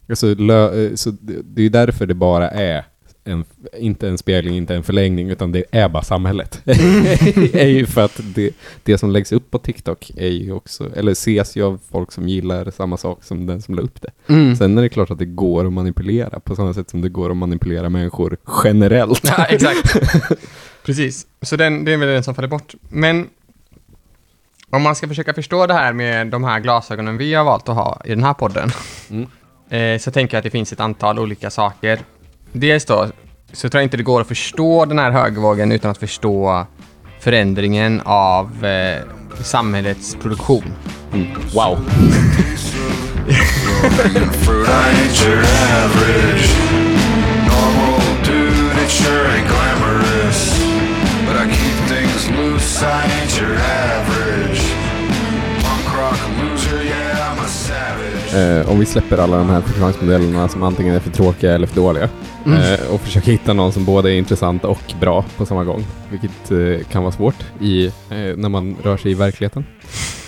[SPEAKER 2] alltså, lö, eh, så det, det är därför det bara är en, inte en spegling, inte en förlängning, utan det är bara samhället. är ju för att det, det som läggs upp på TikTok är ju också, eller ses ju av folk som gillar samma sak som den som la upp det.
[SPEAKER 3] Mm.
[SPEAKER 2] Sen är det klart att det går att manipulera på samma sätt som det går att manipulera människor generellt.
[SPEAKER 3] Ja, exakt. Precis. Så den, det är väl den som faller bort. Men om man ska försöka förstå det här med de här glasögonen vi har valt att ha i den här podden,
[SPEAKER 2] Mm.
[SPEAKER 3] eh, så tänker jag att det finns ett antal olika saker. Dels då, så tror jag inte det går att förstå den här högervågen utan att förstå förändringen av eh, samhällets produktion.
[SPEAKER 2] Wow.
[SPEAKER 4] Low-hanging fruit, I ain't your average
[SPEAKER 2] Eh, om vi släpper alla de här förklaringsmodellerna som antingen är för tråkiga eller för dåliga eh, och försöker hitta någon som både är intressant och bra på samma gång, vilket eh, kan vara svårt i, eh, när man rör sig i verkligheten.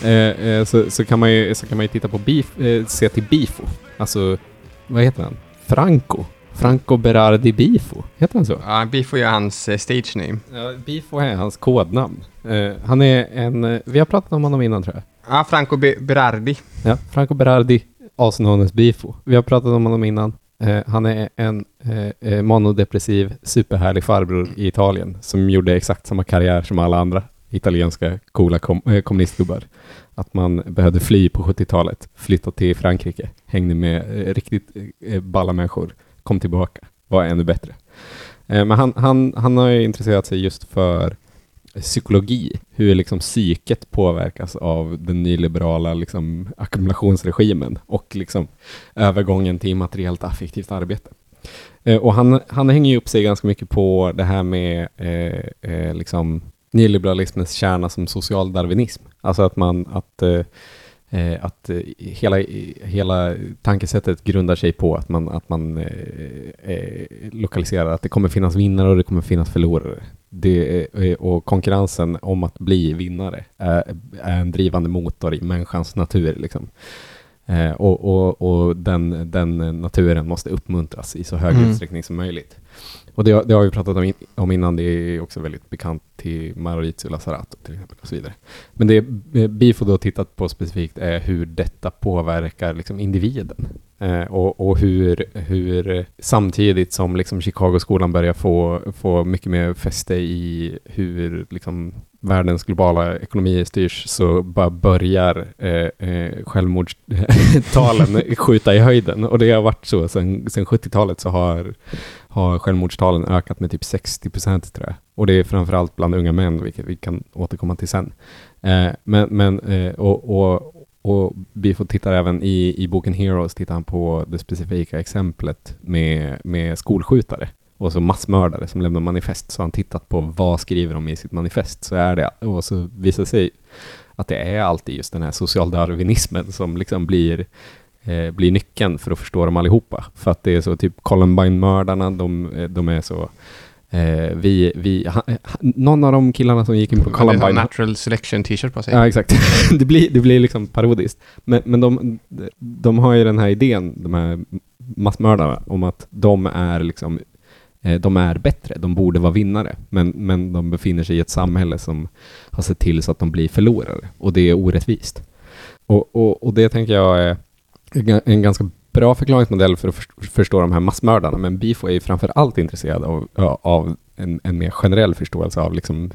[SPEAKER 2] Eh, eh, så, så, kan man ju, så kan man ju titta på Bif, se till Bifo, alltså vad heter han? Franco? Franco Berardi Bifo, heter han så?
[SPEAKER 3] Ja, Bifo är hans eh, stage name.
[SPEAKER 2] Ja, Bifo är hans kodnamn. Han är en, vi har pratat om honom innan tror jag.
[SPEAKER 3] Ja, Franco Be- Berardi.
[SPEAKER 2] Ja, Franco Berardi, also Bifo. Vi har pratat om honom innan. Eh, han är en eh, eh, manodepressiv, superhärlig farbror i Italien som gjorde exakt samma karriär som alla andra italienska coola kom, eh, kommunistgubbar. Att man behövde fly på 70-talet, flytta till Frankrike, hängde med eh, riktigt eh, eh, balla människor, kom tillbaka, var ännu bättre. Eh, men han, han, han har ju intresserat sig just för psykologi, hur liksom psyket påverkas av den nyliberala liksom, ackumulationsregimen och liksom övergången till immateriellt affektivt arbete. Eh, och han, han hänger ju upp sig ganska mycket på det här med eh, eh, liksom nyliberalismens kärna som social darwinism. Alltså att man, att eh, eh att eh, hela, hela tankesättet grundar sig på att man, att man eh, eh, lokaliserar att det kommer finnas vinnare och det kommer finnas förlorare. Det, eh, och konkurrensen om att bli vinnare är, är en drivande motor i människans natur. Liksom. Eh, och och, och den, den naturen måste uppmuntras i så hög
[SPEAKER 3] Mm.
[SPEAKER 2] utsträckning som möjligt. Och det, det har vi pratat om, in, om innan, det är också väldigt bekant till Maurizio Lazzarato till exempel och så vidare. Men det eh, Bifo då tittat på specifikt är hur detta påverkar liksom individen. Eh, och, och hur, hur samtidigt som liksom Chicago-skolan börjar få, få mycket mer fäste i hur liksom världens globala ekonomi styrs så bara börjar eh, eh, självmordstalen skjuta i höjden. Och det har varit så sedan, sedan 70-talet så har, har självmordstalen ökat med typ 60 procent tror jag. Och det är framförallt bland unga män, vilket vi kan återkomma till sen. Eh, men, men eh, och, och, och Bifo tittar även i, i boken Heroes tittar han på det specifika exemplet med, med skolskjutare och så massmördare som lämnar manifest. Så har han tittat på vad skriver de i sitt manifest. Så är det, och så visar sig att det är alltid just den här socialdarwinismen som liksom blir, eh, blir nyckeln för att förstå dem allihopa. För att det är så typ Columbine-mördarna, de, de är så Eh, vi, vi, ha, ha, någon av de killarna som gick in på
[SPEAKER 3] Han har
[SPEAKER 2] Columbine
[SPEAKER 3] natural selection t-shirt på sig.
[SPEAKER 2] Ja, exakt. det, blir, det blir liksom parodiskt. Men, men de, de har ju den här idén, de här massmördarna, om att de är liksom eh, de är bättre, de borde vara vinnare, men, men de befinner sig i ett samhälle som har sett till så att de blir förlorare, och det är orättvist. Och, och, och det tänker jag är en ganska bra förklaringsmodell för att för- förstå de här massmördarna, men Bifo är ju framför allt intresserad av, av en, en mer generell förståelse av liksom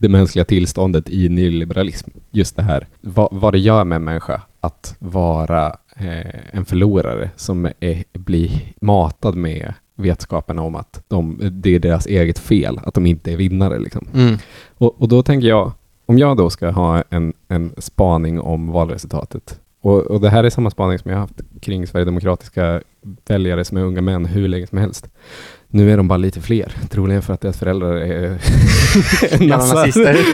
[SPEAKER 2] det mänskliga tillståndet i nyliberalism. Just det här, vad, vad det gör med en människa att vara eh, en förlorare som är, blir matad med vetskapen om att de, det är deras eget fel, att de inte är vinnare. Liksom.
[SPEAKER 3] Mm.
[SPEAKER 2] Och, och då tänker jag, om jag då ska ha en, en spaning om valresultatet, och, och det här är samma spaning som jag haft kring Sverigedemokratiska väljare som är unga män hur länge som helst. Nu är de bara lite fler, troligen för att deras föräldrar är
[SPEAKER 3] nazister.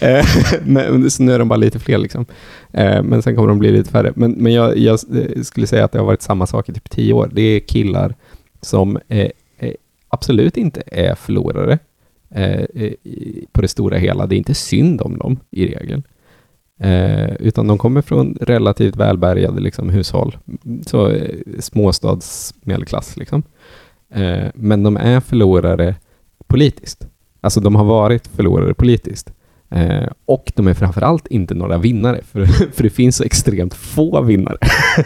[SPEAKER 2] Eh, men, så nu är de bara lite fler liksom. Eh, Men sen kommer de bli lite färre. Men, men jag, jag eh, skulle säga att det har varit samma sak i typ tio år. Det är killar som absolut inte är förlorare på det stora hela. Det är inte synd om dem i regel. Eh, utan de kommer från relativt välbärgade liksom, hushåll. Så eh, småstadsmedelklass liksom. Eh, men de är förlorare politiskt. Alltså de har varit förlorare politiskt. Eh, och de är framförallt inte några vinnare, för, för det finns så extremt få vinnare.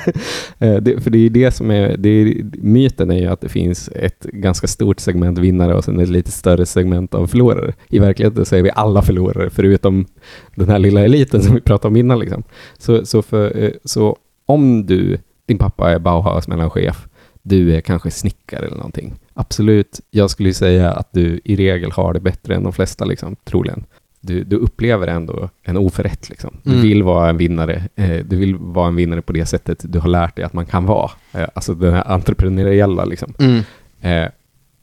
[SPEAKER 2] eh, det, för det är det som är, det är, myten är ju att det finns ett ganska stort segment vinnare och sen ett lite större segment av förlorare. I verkligheten så är vi alla förlorare, förutom den här lilla eliten som vi pratade om innan. Liksom. Så, så, för, eh, så om du, din pappa är Bauhaus mellanchef, du är kanske snickare eller någonting absolut, jag skulle säga att du i regel har det bättre än de flesta, liksom, troligen. Du, du upplever ändå en oförrätt. Liksom. Du
[SPEAKER 3] Mm.
[SPEAKER 2] vill vara en vinnare. Eh, du vill vara en vinnare på det sättet du har lärt dig att man kan vara. Eh, alltså den här entreprenöriella. Liksom.
[SPEAKER 3] Mm.
[SPEAKER 2] Eh,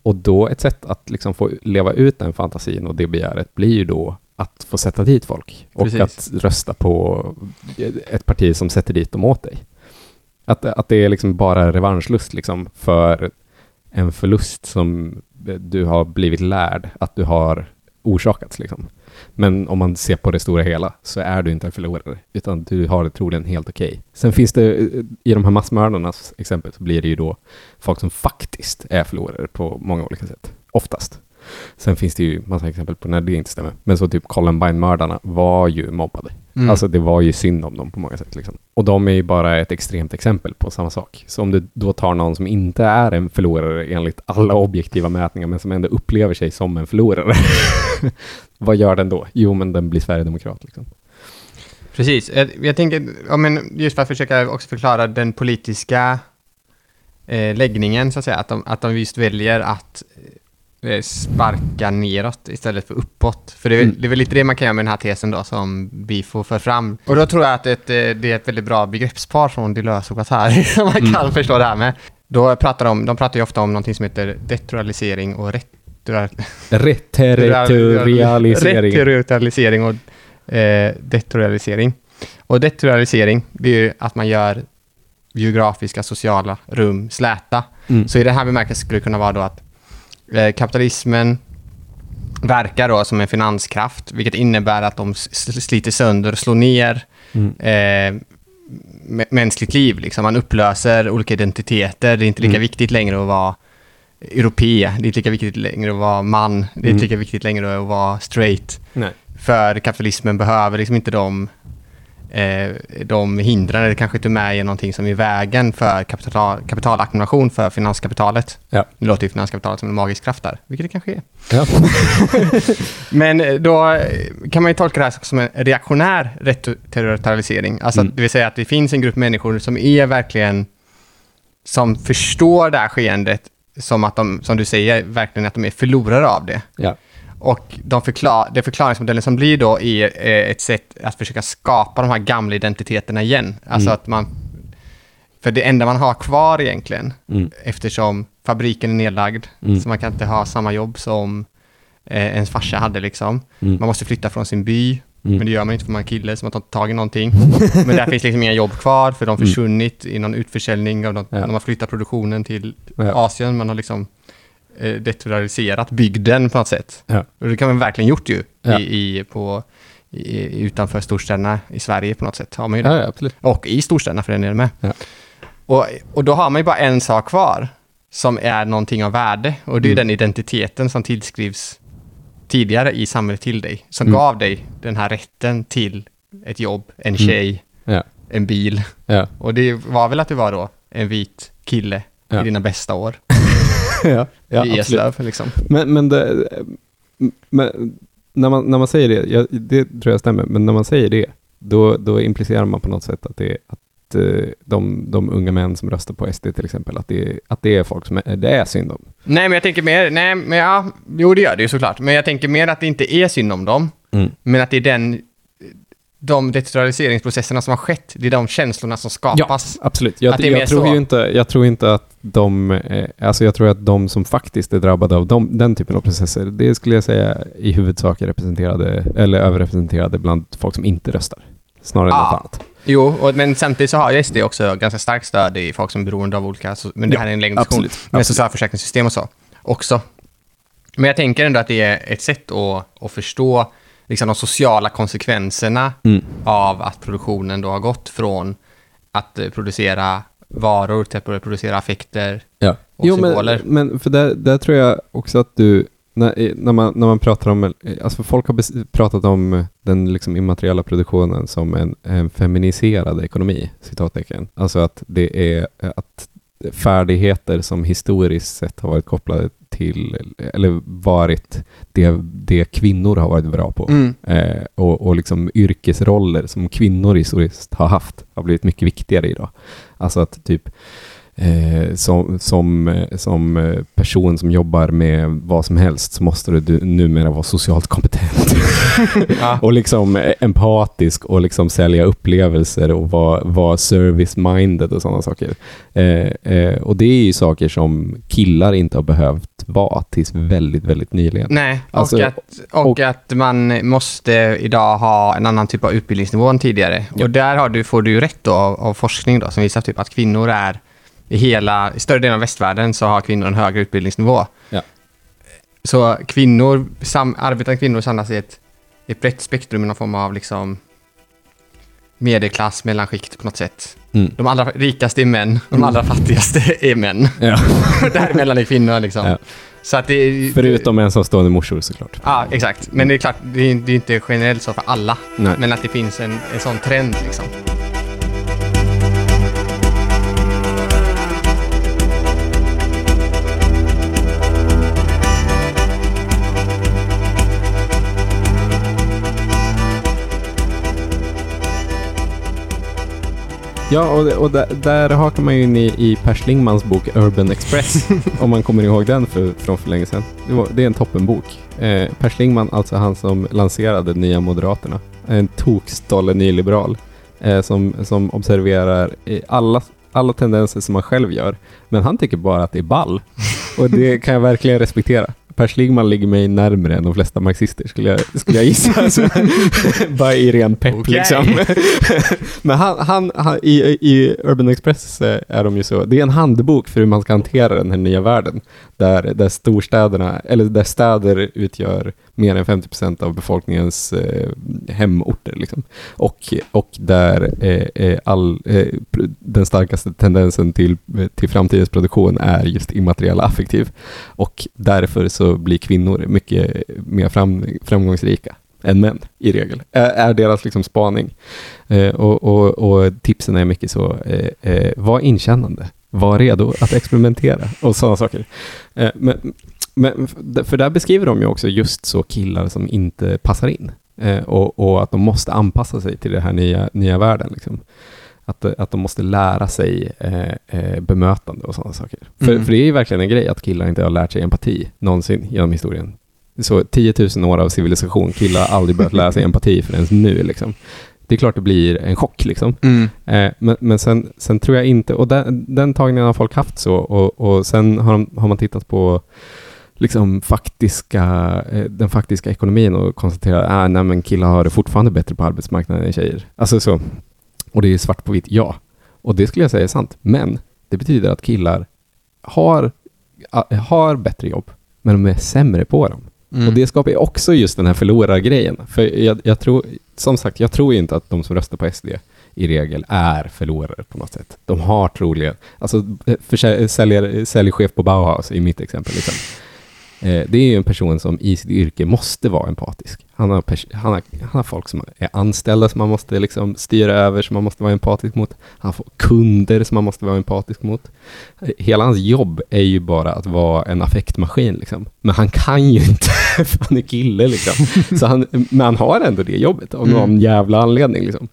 [SPEAKER 2] och då ett sätt att liksom få leva ut den fantasin och det begäret blir ju då att få sätta dit folk och
[SPEAKER 3] Precis.
[SPEAKER 2] att rösta på ett parti som sätter dit dem åt dig. Att, att det är liksom bara revanschlust liksom för en förlust som du har blivit lärd att du har orsakats. Liksom. Men om man ser på det stora hela så är du inte en förlorare, utan du har det troligen helt okej. Sen finns det, eh, i de här massmördarnas exempel, så blir det ju då folk som faktiskt är förlorare på många olika sätt. Oftast. Sen finns det ju massa exempel på när det inte stämmer. Men så typ Columbine-mördarna var ju mobbade.
[SPEAKER 3] Mm.
[SPEAKER 2] Alltså det var ju synd om dem på många sätt. Liksom. Och de är ju bara ett extremt exempel på samma sak. Så om du då tar någon som inte är en förlorare enligt alla objektiva mätningar, men som ändå upplever sig som en förlorare. vad gör den då? Jo, men den blir Sverigedemokrat. Liksom.
[SPEAKER 3] Precis. Jag, jag tänker, ja, men just för att försöka också förklara den politiska eh, läggningen, så att säga. Att de, att de just väljer att sparka neråt istället för uppåt. För det är,
[SPEAKER 2] Mm.
[SPEAKER 3] det är väl lite det man kan göra med den här tesen då, som Bifo för fram. Och då tror jag att ett, eh, det är ett väldigt bra begreppspar från Deleuze och Guattari som man kan förstå det här med. Då pratar de, de pratar ju ofta om någonting som heter detralisering och retural,
[SPEAKER 2] Reterritorialisering.
[SPEAKER 3] Reterritorialisering och eh, deterritorialisering. Och deterritorialisering, det är ju att man gör geografiska, sociala rum släta.
[SPEAKER 2] Mm.
[SPEAKER 3] Så i den här bemärkelsen skulle det kunna vara då att eh, kapitalismen verkar då som en finanskraft, vilket innebär att de sliter sönder och slår ner
[SPEAKER 2] Mm.
[SPEAKER 3] eh, mä- mänskligt liv. Liksom. Man upplöser olika identiteter. Det är inte lika
[SPEAKER 2] Mm.
[SPEAKER 3] viktigt längre att vara europé. Det är inte lika viktigt längre att vara man. Det är
[SPEAKER 2] Mm.
[SPEAKER 3] inte lika viktigt längre att vara straight.
[SPEAKER 2] Nej.
[SPEAKER 3] För kapitalismen behöver liksom inte de, eh, de hindren, eller kanske till och med är någonting som är i vägen för kapital, kapitalackumulation för finanskapitalet.
[SPEAKER 2] Ja.
[SPEAKER 3] Nu låter ju finanskapitalet som en magisk kraft där, vilket det kanske är.
[SPEAKER 2] Ja.
[SPEAKER 3] Men eh, då eh, kan man ju tolka det här som en reaktionär reterritorialisering. Alltså
[SPEAKER 2] Mm.
[SPEAKER 3] det vill säga att det finns en grupp människor som är verkligen, som förstår det här skeendet som att de, som du säger, verkligen att de är förlorare av det.
[SPEAKER 2] ja.
[SPEAKER 3] Och de förklar, det förklaringsmodellen som blir då är eh, ett sätt att försöka skapa de här gamla identiteterna igen. Alltså
[SPEAKER 2] Mm.
[SPEAKER 3] att man... För det enda man har kvar egentligen,
[SPEAKER 2] Mm.
[SPEAKER 3] eftersom fabriken är nedlagd,
[SPEAKER 2] Mm.
[SPEAKER 3] så man kan inte ha samma jobb som eh, ens farsa hade liksom.
[SPEAKER 2] Mm.
[SPEAKER 3] Man måste flytta från sin by,
[SPEAKER 2] Mm.
[SPEAKER 3] men det gör man inte för man är kille, så man tar inte tag i någonting. men där finns liksom inga jobb kvar, för de har
[SPEAKER 2] Mm.
[SPEAKER 3] försvunnit i någon utförsäljning, av något,
[SPEAKER 2] Ja.
[SPEAKER 3] de har flyttat produktionen till
[SPEAKER 2] Ja.
[SPEAKER 3] Asien, man har liksom eh, deterritorialiserat bygden på något sätt.
[SPEAKER 2] Ja.
[SPEAKER 3] Och det kan man verkligen gjort ju
[SPEAKER 2] Ja.
[SPEAKER 3] i, i, på, i, utanför storstäderna i Sverige på något sätt. Har man ju det.
[SPEAKER 2] Ja.
[SPEAKER 3] Och i storstäderna för den delen med. Och, och då har man ju bara en sak kvar som är någonting av värde. Och det är
[SPEAKER 2] Mm.
[SPEAKER 3] den identiteten som tillskrivs tidigare i samhället till dig. Som
[SPEAKER 2] Mm.
[SPEAKER 3] gav dig den här rätten till ett jobb, en
[SPEAKER 2] Mm.
[SPEAKER 3] tjej,
[SPEAKER 2] Ja.
[SPEAKER 3] en bil.
[SPEAKER 2] Ja.
[SPEAKER 3] Och det var väl att du var då en vit kille
[SPEAKER 2] Ja.
[SPEAKER 3] i dina bästa år.
[SPEAKER 2] ja, ja
[SPEAKER 3] I. Eslöv liksom.
[SPEAKER 2] Men, men, det, men när, man, när man säger det, ja, det tror jag stämmer, men när man säger det, då, då implicerar man på något sätt att, det, att eh, de, de unga män som röstar på SD till exempel, att det, att det är folk som är, det är synd om.
[SPEAKER 3] Nej, men jag tänker mer, nej, men ja, jo det gör det ju såklart. Men jag tänker mer att det inte är synd om dem, men att det är den, de deterritorialiseringsprocesserna som har skett, det är de känslorna som skapas.
[SPEAKER 2] Absolut. Jag, jag, tror
[SPEAKER 3] så.
[SPEAKER 2] ju inte, jag tror inte att de, eh, alltså jag tror att de som faktiskt är drabbade av de, den typen av processer, det skulle jag säga i huvudsak är representerade, eller överrepresenterade bland folk som inte röstar. Snarare än
[SPEAKER 3] Ah.
[SPEAKER 2] något annat.
[SPEAKER 3] Jo, och, men samtidigt så har ju SD också ganska starkt stöd i folk som är beroende av olika, så, men det
[SPEAKER 2] Ja,
[SPEAKER 3] här är en längre diskussion, med socialförsäkringssystem och så också. Men jag tänker ändå att det är ett sätt att, att förstå liksom, de sociala konsekvenserna
[SPEAKER 2] Mm.
[SPEAKER 3] av att produktionen då har gått från att eh, producera varor till att börja producera affekter
[SPEAKER 2] Ja.
[SPEAKER 3] och
[SPEAKER 2] Jo, men,
[SPEAKER 3] symboler.
[SPEAKER 2] men för där, där tror jag också att du, när, när, man, när man pratar om, eh, alltså folk har pratat om den liksom immateriella produktionen som en, en feminiserad ekonomi, citattecken. Alltså att det är att färdigheter som historiskt sett har varit kopplade till, eller varit det, det kvinnor har varit bra på.
[SPEAKER 3] Mm.
[SPEAKER 2] Eh, och, och liksom yrkesroller som kvinnor historiskt har haft har blivit mycket viktigare idag. Alltså att typ eh, som, som, eh, som eh, person som jobbar med vad som helst så måste du, numera vara socialt kompetent.
[SPEAKER 3] Ja.
[SPEAKER 2] och liksom empatisk och liksom sälja upplevelser och vara, vara service-minded och sådana saker. Eh, eh, och det är ju saker som killar inte har behövt vara tills väldigt, väldigt nyligen.
[SPEAKER 3] Nej, och,
[SPEAKER 2] Alltså,
[SPEAKER 3] att, och,
[SPEAKER 2] och-
[SPEAKER 3] att man måste idag ha en annan typ av utbildningsnivå än tidigare.
[SPEAKER 2] Ja.
[SPEAKER 3] Och där har du, får du ju rätt då av, av forskning då, som visar typ att kvinnor är i hela, i större delen av västvärlden så har kvinnor en högre utbildningsnivå.
[SPEAKER 2] Ja.
[SPEAKER 3] Så kvinnor, sam, arbetande kvinnor samlas i ett, ett brett spektrum i någon form av liksom medelklass, mellanskikt på något sätt.
[SPEAKER 2] Mm.
[SPEAKER 3] De allra rikaste är män, de allra fattigaste är män.
[SPEAKER 2] Ja.
[SPEAKER 3] Däremellan är kvinnor liksom.
[SPEAKER 2] Ja.
[SPEAKER 3] Så att det
[SPEAKER 2] Förutom ensamstående morsor såklart.
[SPEAKER 3] Ja, exakt. Men det är klart, det är, det är inte generellt så för alla.
[SPEAKER 2] Nej.
[SPEAKER 3] Men att det finns en, en sån trend liksom.
[SPEAKER 2] Ja, och, och där, där hakar man ju in i, i Per Schlingmans bok Urban Express, om man kommer ihåg den för, från för länge sedan. Det, var, det är en toppenbok. Eh, per Schlingman, alltså han som lanserade Nya Moderaterna, en tokstolle nyliberal eh, som, som observerar alla, alla tendenser som man själv gör, men han tycker bara att det är ball. Och det kan jag verkligen respektera. Per Schlingman ligger mig närmare än de flesta marxister skulle jag, skulle jag gissa. Alltså, bara i ren pepp
[SPEAKER 3] Okej.
[SPEAKER 2] liksom. Men han, han, han, i, i Urban Express eh, är de ju så, det är en handbok för hur man ska hantera den här nya världen. Där, där storstäderna, eller där städer utgör mer än 50 procent av befolkningens eh, hemorter. Liksom. Och, och där eh, eh, all, eh, den starkaste tendensen till, till framtidens produktion är just immateriell affektiv. Och därför så blir kvinnor mycket mer fram, framgångsrika än män i regel, är, är deras liksom spaning. Eh, och, och, och tipsen är mycket så, eh, eh, var inkännande, var redo att experimentera och sådana saker. Eh, men, men, för där beskriver de ju också just så killar som inte passar in eh, och, och att de måste anpassa sig till den här nya, nya världen. Liksom. Att, att de måste lära sig eh, eh, bemötande och sådana saker. För,
[SPEAKER 3] Mm.
[SPEAKER 2] för det är ju verkligen en grej att killar inte har lärt sig empati någonsin genom historien. Så 10 000 år av civilisation, killar har aldrig börjat lära sig empati förrän nu. Liksom. Det är klart det blir en chock. Liksom.
[SPEAKER 3] Mm.
[SPEAKER 2] Eh, men men sen, sen tror jag inte, och den, den tagningen har folk haft så, och, och sen har, de, har man tittat på liksom faktiska, eh, den faktiska ekonomin och konstaterat att nej, men killar har det fortfarande bättre på arbetsmarknaden än tjejer. Alltså så. Och det är svart på vitt, ja. Och det skulle jag säga är sant. Men det betyder att killar har, har bättre jobb, men de är sämre på dem.
[SPEAKER 3] Mm.
[SPEAKER 2] Och det skapar ju också just den här förlorargrejen. För jag, jag tror, som sagt, jag tror inte att de som röstar på SD i regel är förlorare på något sätt. De har troligen, alltså eh, eh, säljer, eh, säljchef på Bauhaus i mitt exempel. Liksom. Eh, det är ju en person som i sitt yrke måste vara empatisk. Han har, han har, han har folk som är anställda som man måste liksom styra över, som man måste vara empatisk mot. Han får kunder som man måste vara empatisk mot. Hela hans jobb är ju bara att vara en affektmaskin. Liksom. Men han kan ju inte, för han är kille. Liksom. Så han, men han har ändå det jobbet av någon
[SPEAKER 3] Mm.
[SPEAKER 2] jävla anledning. Liksom.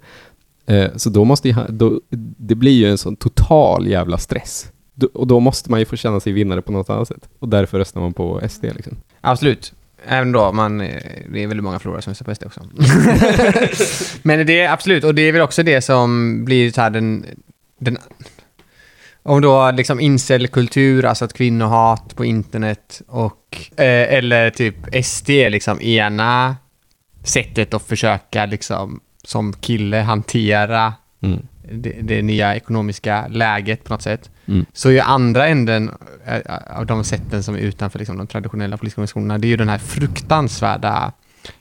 [SPEAKER 2] Eh, Så då måste ju då, det blir ju en sån total jävla stress. Och då måste man ju få känna sig vinnare på något annat sätt. Och därför röstar man på SD. Liksom.
[SPEAKER 3] Absolut. Även då, man, eh, det är väldigt många förlorare som röstar på SD också. Men det är absolut, och det är väl också det som blir så här den... den om då liksom incelkultur, alltså att kvinnohat på internet och... Eh, eller typ SD liksom ena sättet att försöka liksom som kille hantera
[SPEAKER 2] Mm.
[SPEAKER 3] Det, det nya ekonomiska läget på något sätt.
[SPEAKER 2] Mm.
[SPEAKER 3] Så är ju andra änden av de sätten som är utanför liksom, de traditionella politiska organisationerna, det är ju den här fruktansvärda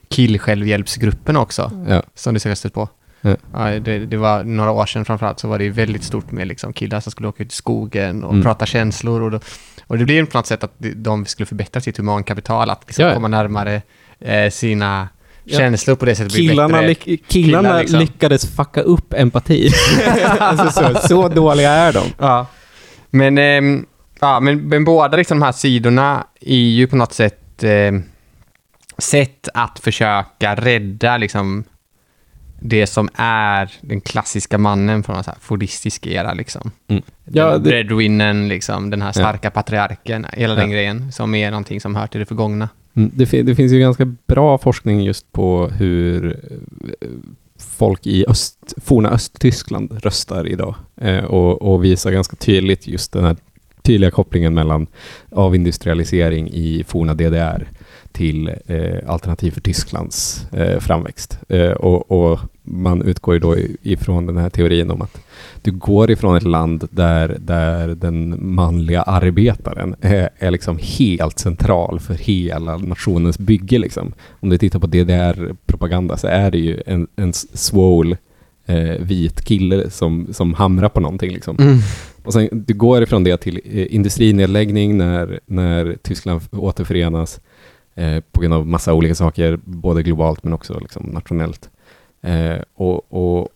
[SPEAKER 3] killsjälvhjälpsgruppen också,
[SPEAKER 2] Ja.
[SPEAKER 3] som du säkert stött på.
[SPEAKER 2] Ja.
[SPEAKER 3] Ja, det, det var några år sedan framförallt så var det väldigt stort med liksom, killar som skulle åka ut i skogen och
[SPEAKER 2] Mm.
[SPEAKER 3] prata känslor. Och, då, och det blir på något sätt att de- skulle förbättra sitt humankapital, att liksom
[SPEAKER 2] Ja,
[SPEAKER 3] komma närmare eh, sina. Känslor på det sättet blir
[SPEAKER 2] Killarna,
[SPEAKER 3] bättre.
[SPEAKER 2] lyck- killarna
[SPEAKER 3] killar, liksom.
[SPEAKER 2] lyckades fucka upp empati. alltså så, så dåliga är de.
[SPEAKER 3] Ja. Men, ehm, ja, men, men båda liksom de här sidorna är ju på något sätt ehm, sätt att försöka rädda liksom det som är den klassiska mannen från en så här fordistisk era liksom.
[SPEAKER 2] Mm. Ja,
[SPEAKER 3] Den
[SPEAKER 2] det-
[SPEAKER 3] Breadwinnen, liksom, den här starka patriarken, hela den
[SPEAKER 2] Ja.
[SPEAKER 3] grejen, som är någonting som hör till det förgångna.
[SPEAKER 2] Mm, Det, det finns ju ganska bra forskning just på hur eh, folk i öst, forna Östtyskland röstar idag eh, och, och visar ganska tydligt just den här tydliga kopplingen mellan avindustrialisering i forna DDR till eh, Alternativ för Tysklands eh, framväxt. Eh, och, och man utgår ju då ifrån den här teorin om att du går ifrån ett land där, där den manliga arbetaren är, är liksom helt central för hela nationens bygge. Liksom. Om du tittar på DDR-propaganda så är det ju en, en svål eh, vit kille som, som hamrar på någonting. Liksom. Och sen, du går ifrån det till eh, industrinedläggning när, när Tyskland återförenas eh, på grund av massa olika saker, både globalt men också liksom, nationellt. Eh, och, och,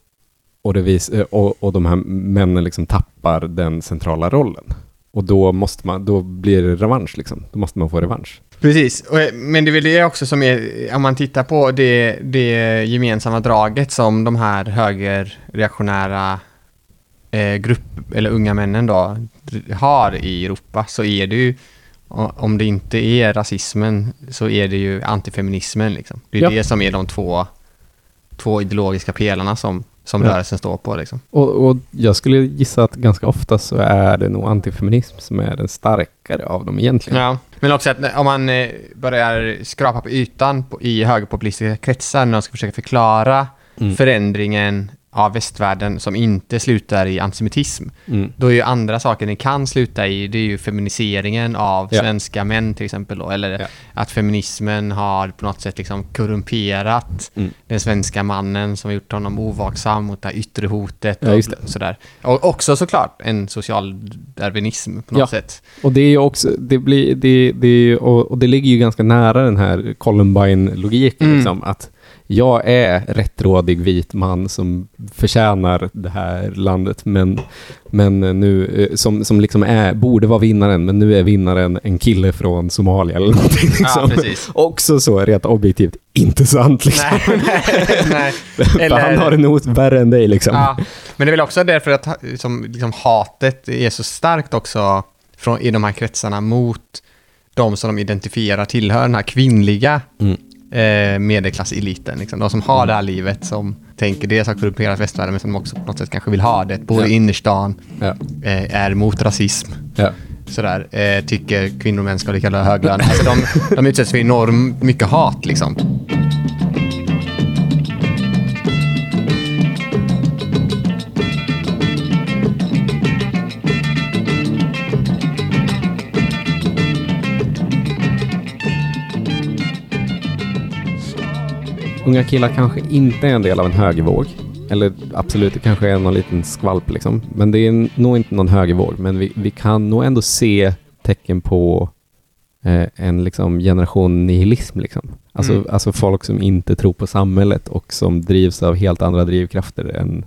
[SPEAKER 2] och, det vis, eh, och, och de här männen liksom tappar den centrala rollen. Och då, måste man, då blir det revansch, liksom. då måste man få revansch.
[SPEAKER 3] Precis, och, eh, men det är väl det också som är, om man tittar på det, det gemensamma draget som de här högerreaktionära eh, grupp, eller unga männen då, har i Europa, så är det ju, om det inte är rasismen, så är det ju antifeminismen liksom. Det är
[SPEAKER 2] Ja.
[SPEAKER 3] det som är de två, två ideologiska pelarna som, som
[SPEAKER 2] Ja.
[SPEAKER 3] rörelsen står på liksom.
[SPEAKER 2] Och, och jag skulle gissa att ganska ofta så är det nog antifeminism som är den starkare av dem egentligen.
[SPEAKER 3] Ja, men också att om man eh, börjar skrapa på ytan på, i högerpopulistiska kretsar när de ska försöka förklara
[SPEAKER 2] Mm.
[SPEAKER 3] förändringen av västvärlden som inte slutar i antisemitism.
[SPEAKER 2] Mm.
[SPEAKER 3] Då är ju andra saker den kan sluta i, det är ju feminiseringen av
[SPEAKER 2] Ja.
[SPEAKER 3] svenska män till exempel då, eller
[SPEAKER 2] Ja.
[SPEAKER 3] att feminismen har på något sätt liksom korrumperat
[SPEAKER 2] Mm.
[SPEAKER 3] den svenska mannen som har gjort honom ovaksam mot det yttre hotet
[SPEAKER 2] Ja,
[SPEAKER 3] och sådär. Och också såklart en social darwinism på något sätt.
[SPEAKER 2] Och det är också, det blir, det, det och, och det ligger ju ganska nära den här Columbine-logiken,
[SPEAKER 3] Mm.
[SPEAKER 2] liksom, att jag är rättrådig vit man som förtjänar det här landet, men, men nu, eh, som, som liksom är, borde vara vinnaren, men nu är vinnaren en kille från Somalia eller någonting. Liksom.
[SPEAKER 3] precis.
[SPEAKER 2] Också så rent objektivt inte sant liksom.
[SPEAKER 3] Nej, nej, nej. Eller-
[SPEAKER 2] han har det nog värre än dig liksom.
[SPEAKER 3] Ja, men det är väl också därför att ha- som, liksom, hatet är så starkt också från, i de här kretsarna mot de som de identifierar tillhör den här kvinnliga
[SPEAKER 2] Mm.
[SPEAKER 3] Eh, medelklasseliten. Liksom. De som har det här livet som tänker dels har korrumperat västvärlden men som också på något sätt kanske vill ha det. Bor i innerstan, eh, är emot rasism. Sådär, eh, tycker kvinnor och män ska ha lika hög lön. Alltså de, de utsätts för enormt mycket hat liksom.
[SPEAKER 2] Unga killar kanske inte är en del av en högervåg. Eller absolut, det kanske är någon liten skvalp liksom. Men det är nog inte någon högervåg. Men vi, vi kan nog ändå se tecken på eh, en liksom generation nihilism. Liksom. Alltså,
[SPEAKER 3] Mm.
[SPEAKER 2] alltså folk som inte tror på samhället och som drivs av helt andra drivkrafter än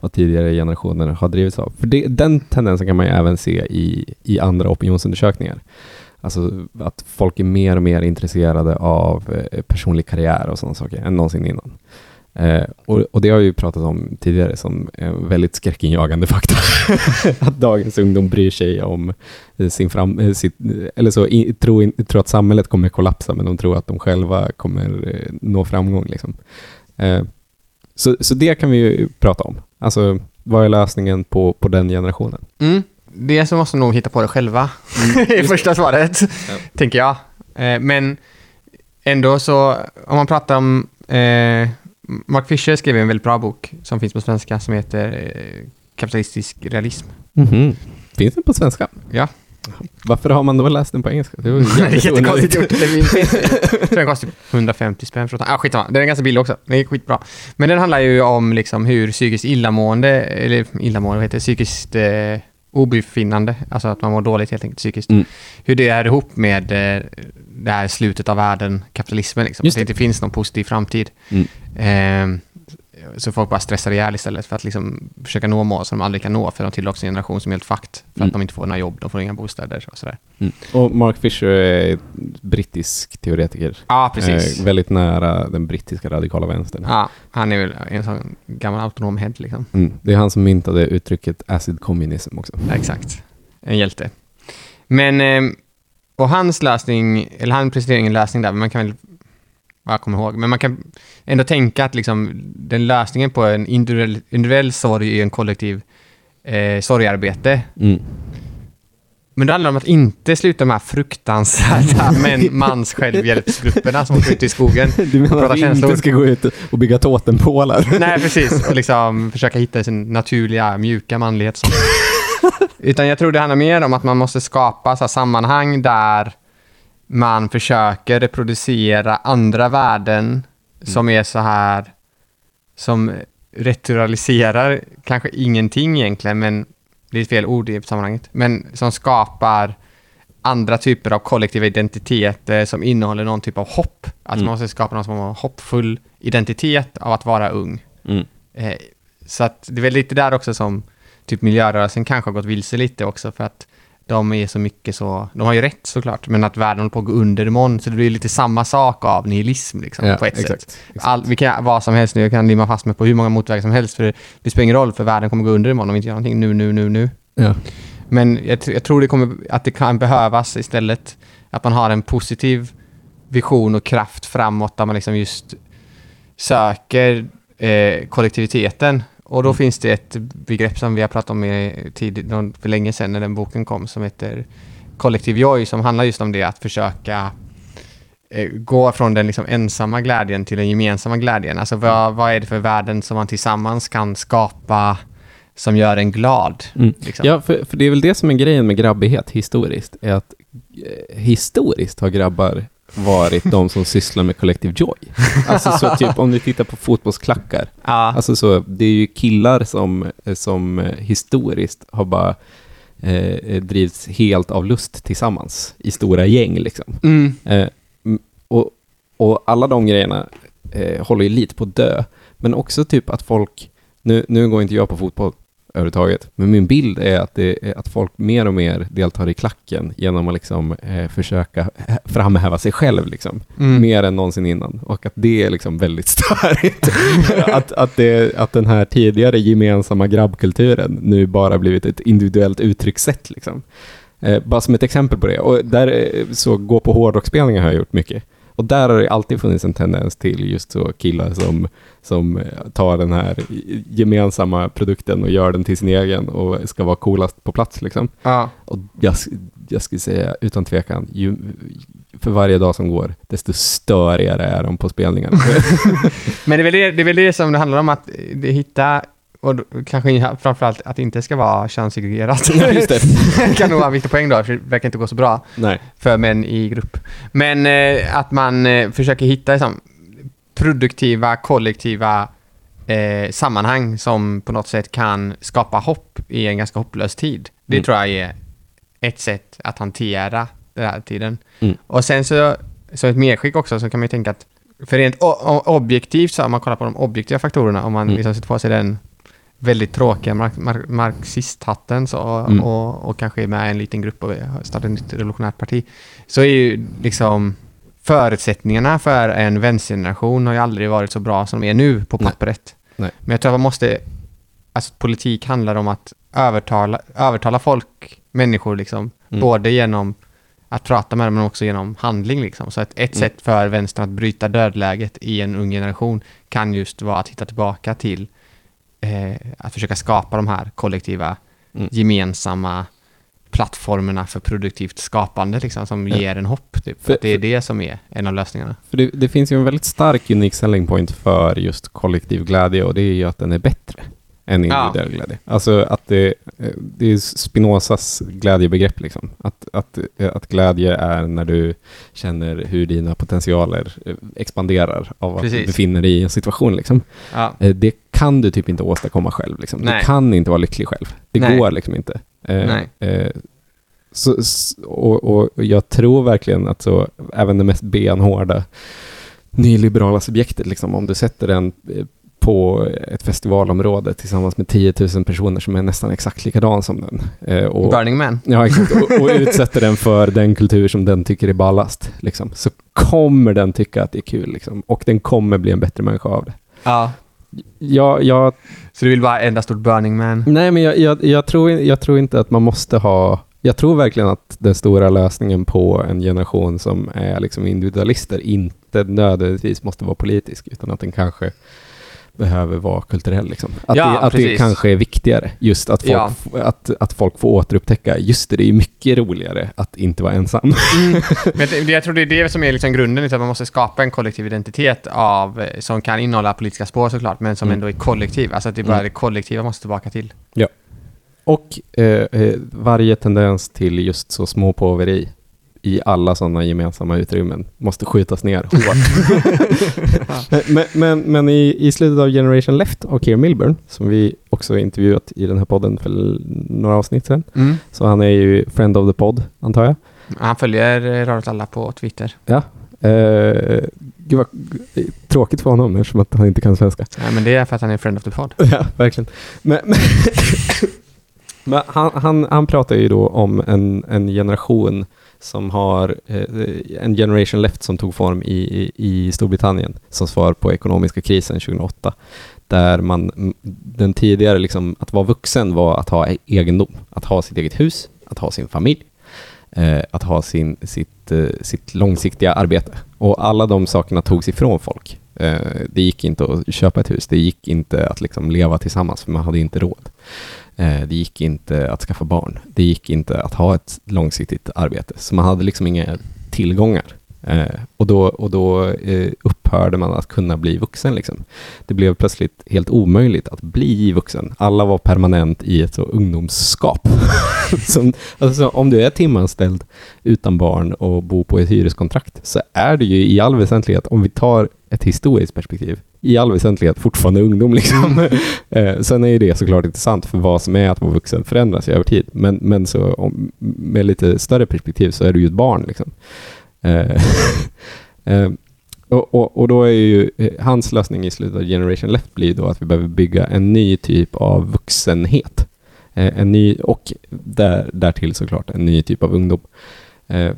[SPEAKER 2] vad tidigare generationer har drivits av. För det, den tendensen kan man ju även se i, i andra opinionsundersökningar. Alltså att folk är mer och mer intresserade av eh, personlig karriär och sådana saker än någonsin innan. Eh, och, och det har vi ju pratat om tidigare som en väldigt skräckinjagande faktor. att dagens ungdom bryr sig om eh, sin fram, eh, sitt, eller så tror, in, tror att samhället kommer kollapsa men de tror att de själva kommer nå framgång. Liksom. Eh, så, så det kan vi ju prata om. Alltså vad är lösningen på, på den generationen?
[SPEAKER 3] Mm. Det så måste nog hitta på det själva i första svaret, tänker jag. Eh, men ändå så, om man pratar om... Eh, Mark Fisher skrev en väldigt bra bok som finns på svenska som heter eh, Kapitalistisk realism.
[SPEAKER 2] Mhm. Finns den på svenska?
[SPEAKER 3] Ja.
[SPEAKER 2] Varför har man då läst den på engelska? Det var jävligt
[SPEAKER 3] Jättekonstigt gjort. Jag tror den kostar typ 150 spänn för att. Ah, skitsamma. Den är ganska billig också. Den är skitbra. Men den handlar ju om liksom hur psykiskt illamående, eller illamående, vad heter det? Psykiskt eh, obefinnande, alltså att man mår dåligt helt enkelt psykiskt.
[SPEAKER 2] Mm.
[SPEAKER 3] Hur det är ihop med eh, det här slutet av världen, kapitalismen liksom.
[SPEAKER 2] Just
[SPEAKER 3] Att det
[SPEAKER 2] det.
[SPEAKER 3] inte finns någon positiv framtid.
[SPEAKER 2] Mm.
[SPEAKER 3] Eh, så folk bara stressar ihjäl istället för att liksom försöka nå mål som de aldrig kan nå för de tillhör också en generation som är helt fucked. För
[SPEAKER 2] Mm.
[SPEAKER 3] att de inte får några jobb, de får inga bostäder och sådär.
[SPEAKER 2] Mm. Och Mark Fisher är brittisk teoretiker.
[SPEAKER 3] Ja, precis.
[SPEAKER 2] Eh, väldigt nära den brittiska radikala vänstern.
[SPEAKER 3] Ja, han är väl en sån gammal autonom head liksom.
[SPEAKER 2] Mm. Det är han som myntade uttrycket acid communism också.
[SPEAKER 3] Ja, exakt. En hjälte. Men, ehm, och hans lösning, eller han presenterar ingen lösning där, men man kan väl, vad jag kommer ihåg, men man kan ändå tänka att liksom den lösningen på en individuell, individuell sorg är en kollektiv eh, sorgarbete.
[SPEAKER 2] Mm.
[SPEAKER 3] Men det handlar om att inte sluta de här fruktansvärda men mans självhjälpsgrupperna som åker ut i skogen.
[SPEAKER 2] Du menar att vi
[SPEAKER 3] känslor.
[SPEAKER 2] inte ska gå ut och bygga totempålar?
[SPEAKER 3] Nej, precis. Och liksom försöka hitta sin naturliga, mjuka manlighet. Utan jag tror det handlar mer om att man måste skapa så här, sammanhang där man försöker reproducera andra värden som är så här, som returaliserar kanske ingenting egentligen, men det är fel ord i sammanhanget, men som skapar andra typer av kollektiva identiteter som innehåller någon typ av hopp. Att
[SPEAKER 2] Mm.
[SPEAKER 3] man måste skapa någon som har hoppfull identitet av att vara ung.
[SPEAKER 2] Mm.
[SPEAKER 3] Eh, så att det är väl lite där också som typ miljörörelsen kanske har gått vilse lite också för att de är så mycket så, de har ju rätt såklart, men att världen håller på att gå under imorgon, så det blir lite samma sak av nihilism liksom,
[SPEAKER 2] Ja,
[SPEAKER 3] på ett
[SPEAKER 2] exakt,
[SPEAKER 3] sätt.
[SPEAKER 2] exakt.
[SPEAKER 3] All, vi kan, vad som helst nu, jag kan limma fast mig på hur många motvägar som helst, för det, det spelar ingen roll, för världen kommer gå under imorgon om vi inte gör någonting nu, nu, nu, nu.
[SPEAKER 2] Ja.
[SPEAKER 3] Men jag, jag tror det kommer, att det kan behövas istället att man har en positiv vision och kraft framåt där man liksom just söker eh, kollektiviteten. Och då finns det ett begrepp som vi har pratat om i tid, för länge sedan när den boken kom som heter kollektiv joy som handlar just om det att försöka eh, gå från den liksom ensamma glädjen till den gemensamma glädjen. Alltså vad, vad är det för värden som man tillsammans kan skapa som gör en glad?
[SPEAKER 2] Mm.
[SPEAKER 3] Liksom.
[SPEAKER 2] Ja, för, för det är väl det som är grejen med grabbighet historiskt, är att eh, historiskt har grabbar varit de som sysslar med kollektiv joy. Alltså så typ om ni tittar på fotbollsklackar,
[SPEAKER 3] Ja.
[SPEAKER 2] alltså så, det är ju killar som, som historiskt har bara eh, drivits helt av lust tillsammans i stora gäng liksom.
[SPEAKER 3] Mm.
[SPEAKER 2] Eh, och, och alla de grejerna eh, håller ju lite på att dö. Men också typ att folk, nu, nu går inte jag på fotboll överhuvudtaget, men min bild är att, det, är att folk mer och mer deltar i klacken genom att liksom, eh, försöka hä- framhäva sig själv. Liksom.
[SPEAKER 3] Mm.
[SPEAKER 2] Mer än någonsin innan. Och att det är liksom väldigt störigt. att, att, det, att den här tidigare gemensamma grabbkulturen nu bara blivit ett individuellt uttryckssätt. Liksom. Eh, bara som ett exempel på det. Och där, eh, så gå på hårdrocksspelningar har jag gjort mycket. Och där har det alltid funnits en tendens till just så killar som, som eh, tar den här gemensamma produkten och gör den till sin egen och ska vara coolast på plats. Liksom.
[SPEAKER 3] Ja.
[SPEAKER 2] Och jag, jag skulle säga utan tvekan, ju, för varje dag som går, desto störigare är de på spelningarna.
[SPEAKER 3] Men det är, väl det, det är väl det som det handlar om, att eh, hitta, och då- kanske framförallt att det inte ska vara könssegregerat.
[SPEAKER 2] Ja, just det.
[SPEAKER 3] kan nog vara en viktig poäng då, för det verkar inte gå så bra
[SPEAKER 2] Nej.
[SPEAKER 3] för män i grupp. Men eh, att man eh, försöker hitta liksom, produktiva, kollektiva eh, sammanhang som på något sätt kan skapa hopp i en ganska hopplös tid. Det
[SPEAKER 2] Mm.
[SPEAKER 3] tror jag är ett sätt att hantera den här tiden.
[SPEAKER 2] Mm.
[SPEAKER 3] Och sen så, så ett medskick också, så kan man ju tänka att för rent objektivt, så om man kollar på de objektiva faktorerna, om man
[SPEAKER 2] Mm.
[SPEAKER 3] liksom sätter på sig den väldigt tråkiga mark- mar- marxisthatten så,
[SPEAKER 2] Mm.
[SPEAKER 3] och, och kanske är med i en liten grupp och startar ett nytt revolutionärt parti, så är ju liksom förutsättningarna för en vänstergeneration har ju aldrig varit så bra som de är nu på
[SPEAKER 2] Nej.
[SPEAKER 3] pappret.
[SPEAKER 2] Nej.
[SPEAKER 3] Men jag tror att man måste, alltså politik handlar om att övertala, övertala folk, människor liksom,
[SPEAKER 2] Mm.
[SPEAKER 3] både genom att prata med dem men också genom handling liksom. Så att ett
[SPEAKER 2] Mm.
[SPEAKER 3] sätt för vänstern att bryta dödläget i en ung generation kan just vara att hitta tillbaka till eh, att försöka skapa de här kollektiva,
[SPEAKER 2] Mm.
[SPEAKER 3] gemensamma plattformarna för produktivt skapande liksom, som
[SPEAKER 2] Ja.
[SPEAKER 3] ger en hopp. Typ.
[SPEAKER 2] För-
[SPEAKER 3] det är det som är en av lösningarna.
[SPEAKER 2] För det, det finns ju en väldigt stark unik selling point för just kollektiv glädje och det är ju att den är bättre än
[SPEAKER 3] Ja.
[SPEAKER 2] individuell glädje. Alltså att det, eh, det är Spinozas glädjebegrepp liksom. Att, att, eh, att glädje är när du känner hur dina potentialer eh, expanderar av att du
[SPEAKER 3] Precis.
[SPEAKER 2] befinner dig i en situation liksom.
[SPEAKER 3] Ja.
[SPEAKER 2] Det kan du typ inte åstadkomma själv. Liksom. Du kan inte vara lycklig själv. Det
[SPEAKER 3] Nej.
[SPEAKER 2] går liksom inte.
[SPEAKER 3] Nej.
[SPEAKER 2] eh, så, och, och jag tror verkligen att så, även det mest benhårda nyliberala subjektet, liksom, om du sätter den eh, på ett festivalområde tillsammans med 10 000 personer som är nästan exakt likadan som den. Eh, och,
[SPEAKER 3] Burning Man.
[SPEAKER 2] Ja, exakt. Och, och utsätter den för den kultur som den tycker är ballast. Liksom. Så kommer den tycka att det är kul. Liksom. Och den kommer bli en bättre människa av det.
[SPEAKER 3] Ja.
[SPEAKER 2] Jag, jag,
[SPEAKER 3] Så du vill bara enda stort Burning Man?
[SPEAKER 2] nej, men jag, jag, jag, tror, jag tror inte att man måste ha... Jag tror verkligen att den stora lösningen på en generation som är liksom individualister inte nödvändigtvis måste vara politisk, utan att den kanske behöver vara kulturell. Liksom. Att,
[SPEAKER 3] Ja,
[SPEAKER 2] det, att det kanske är viktigare. Just att folk,
[SPEAKER 3] Ja.
[SPEAKER 2] att, att folk får återupptäcka, just det, det är mycket roligare att inte vara ensam.
[SPEAKER 3] Men det, jag tror det är det som är liksom grunden, liksom, att man måste skapa en kollektiv identitet av, eh, som kan innehålla politiska spår såklart, men som
[SPEAKER 2] Mm.
[SPEAKER 3] ändå är kollektiv. Alltså att det bara
[SPEAKER 2] Mm.
[SPEAKER 3] det kollektiva måste tillbaka till.
[SPEAKER 2] Och eh, eh, varje tendens till just så små påveri i alla sådana gemensamma utrymmen måste skjutas ner hårt. men men, men i, i slutet av Generation Left av Keir Milburn, som vi också intervjuat i den här podden för några avsnitt sedan,
[SPEAKER 3] Mm.
[SPEAKER 2] så han är ju friend of the pod, antar jag.
[SPEAKER 3] Han följer eh, Rör åt alla på Twitter.
[SPEAKER 2] Ja. Eh, gud vad tråkigt för honom eftersom att han inte kan svenska.
[SPEAKER 3] Ja, men det är för att han är friend of the pod.
[SPEAKER 2] Ja, verkligen. Men, men, men han, han, han pratar ju då om en, en generation som har, eh, en generation left som tog form i, i, i Storbritannien som svar på ekonomiska krisen 2008. Där man, den tidigare, liksom, att vara vuxen var att ha egendom, att ha sitt eget hus, att ha sin familj, eh, att ha sin, sitt, eh, sitt långsiktiga arbete. Och alla de sakerna togs ifrån folk. Eh, det gick inte att köpa ett hus, det gick inte att liksom leva tillsammans för man hade inte råd. Eh, det gick inte att skaffa barn, det gick inte att ha ett långsiktigt arbete. Så man hade liksom inga tillgångar. Eh, och då, och då eh, upphörde man att kunna bli vuxen. Liksom. Det blev plötsligt helt omöjligt att bli vuxen. Alla var permanent i ett så ungdomsskap. Som, alltså, om du är timanställd utan barn och bor på ett hyreskontrakt så är det ju i all väsentlighet, om vi tar ett historiskt perspektiv, i all väsentlighet fortfarande ungdom. Liksom. eh, sen är ju det såklart intressant för vad som är att vara vuxen förändras ju över tid. Men, men så, om, med lite större perspektiv så är du ju ett barn. Liksom. Eh, eh, och, och, och då är ju hans lösning i slutet av Generation Left blir då att vi behöver bygga en ny typ av vuxenhet. En ny, och där, därtill såklart en ny typ av ungdom.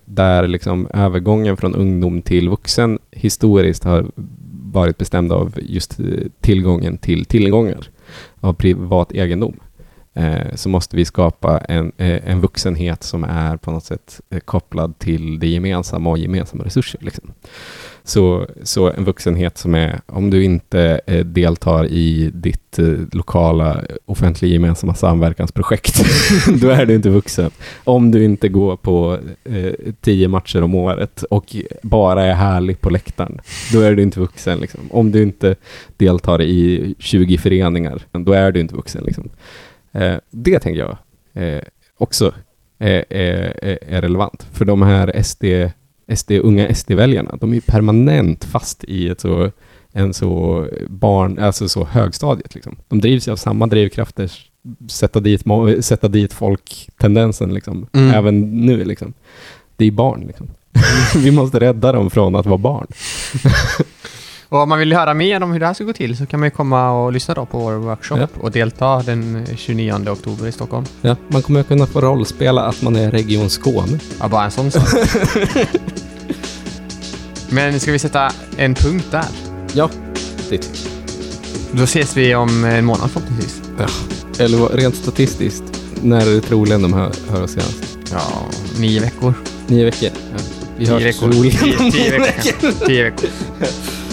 [SPEAKER 2] Där liksom övergången från ungdom till vuxen historiskt har varit bestämda av just eh, tillgången till tillgångar av privat egendom. Eh, så måste vi skapa en, eh, en vuxenhet som är på något sätt eh, kopplad till det gemensamma och gemensamma resurser. Liksom. Så, så en vuxenhet som är, om du inte eh, deltar i ditt eh, lokala offentliga gemensamma samverkansprojekt, då är du inte vuxen. Om du inte går på eh, tio matcher om året och bara är härlig på läktaren, då är du inte vuxen. Liksom. Om du inte deltar i 20 föreningar, då är du inte vuxen. Liksom. Eh, det tänker jag eh, också är, är, är- är relevant. För de här SD, SD, unga SD-väljarna, de är ju permanent fast i ett så, en så barn, alltså så högstadiet. Liksom. De drivs ju av samma drivkrafter, sätta dit, sätta dit folk-tendensen liksom,
[SPEAKER 3] Mm.
[SPEAKER 2] även nu. Liksom. Det är barn. Liksom. Vi måste rädda dem från att vara barn.
[SPEAKER 3] Och om man vill höra mer om hur det här ska gå till så kan man ju komma och lyssna då på vår workshop
[SPEAKER 2] Ja.
[SPEAKER 3] och delta den 29 oktober i Stockholm.
[SPEAKER 2] Ja, man kommer att kunna få rollspela att man är Region Skåne.
[SPEAKER 3] Ja, bara en sån sak. Men ska vi sätta en punkt där?
[SPEAKER 2] Ja, det tycker
[SPEAKER 3] Då ses vi om en månad förhoppningsvis.
[SPEAKER 2] Eller vad- rent statistiskt, när är det troligen de hör, hör oss senast?
[SPEAKER 3] Ja, nio veckor.
[SPEAKER 2] Nio veckor? Ja. Vi
[SPEAKER 3] Tio
[SPEAKER 2] hörs
[SPEAKER 3] veckor.
[SPEAKER 2] troligen
[SPEAKER 3] Tio, tio veckor. Tio veckor.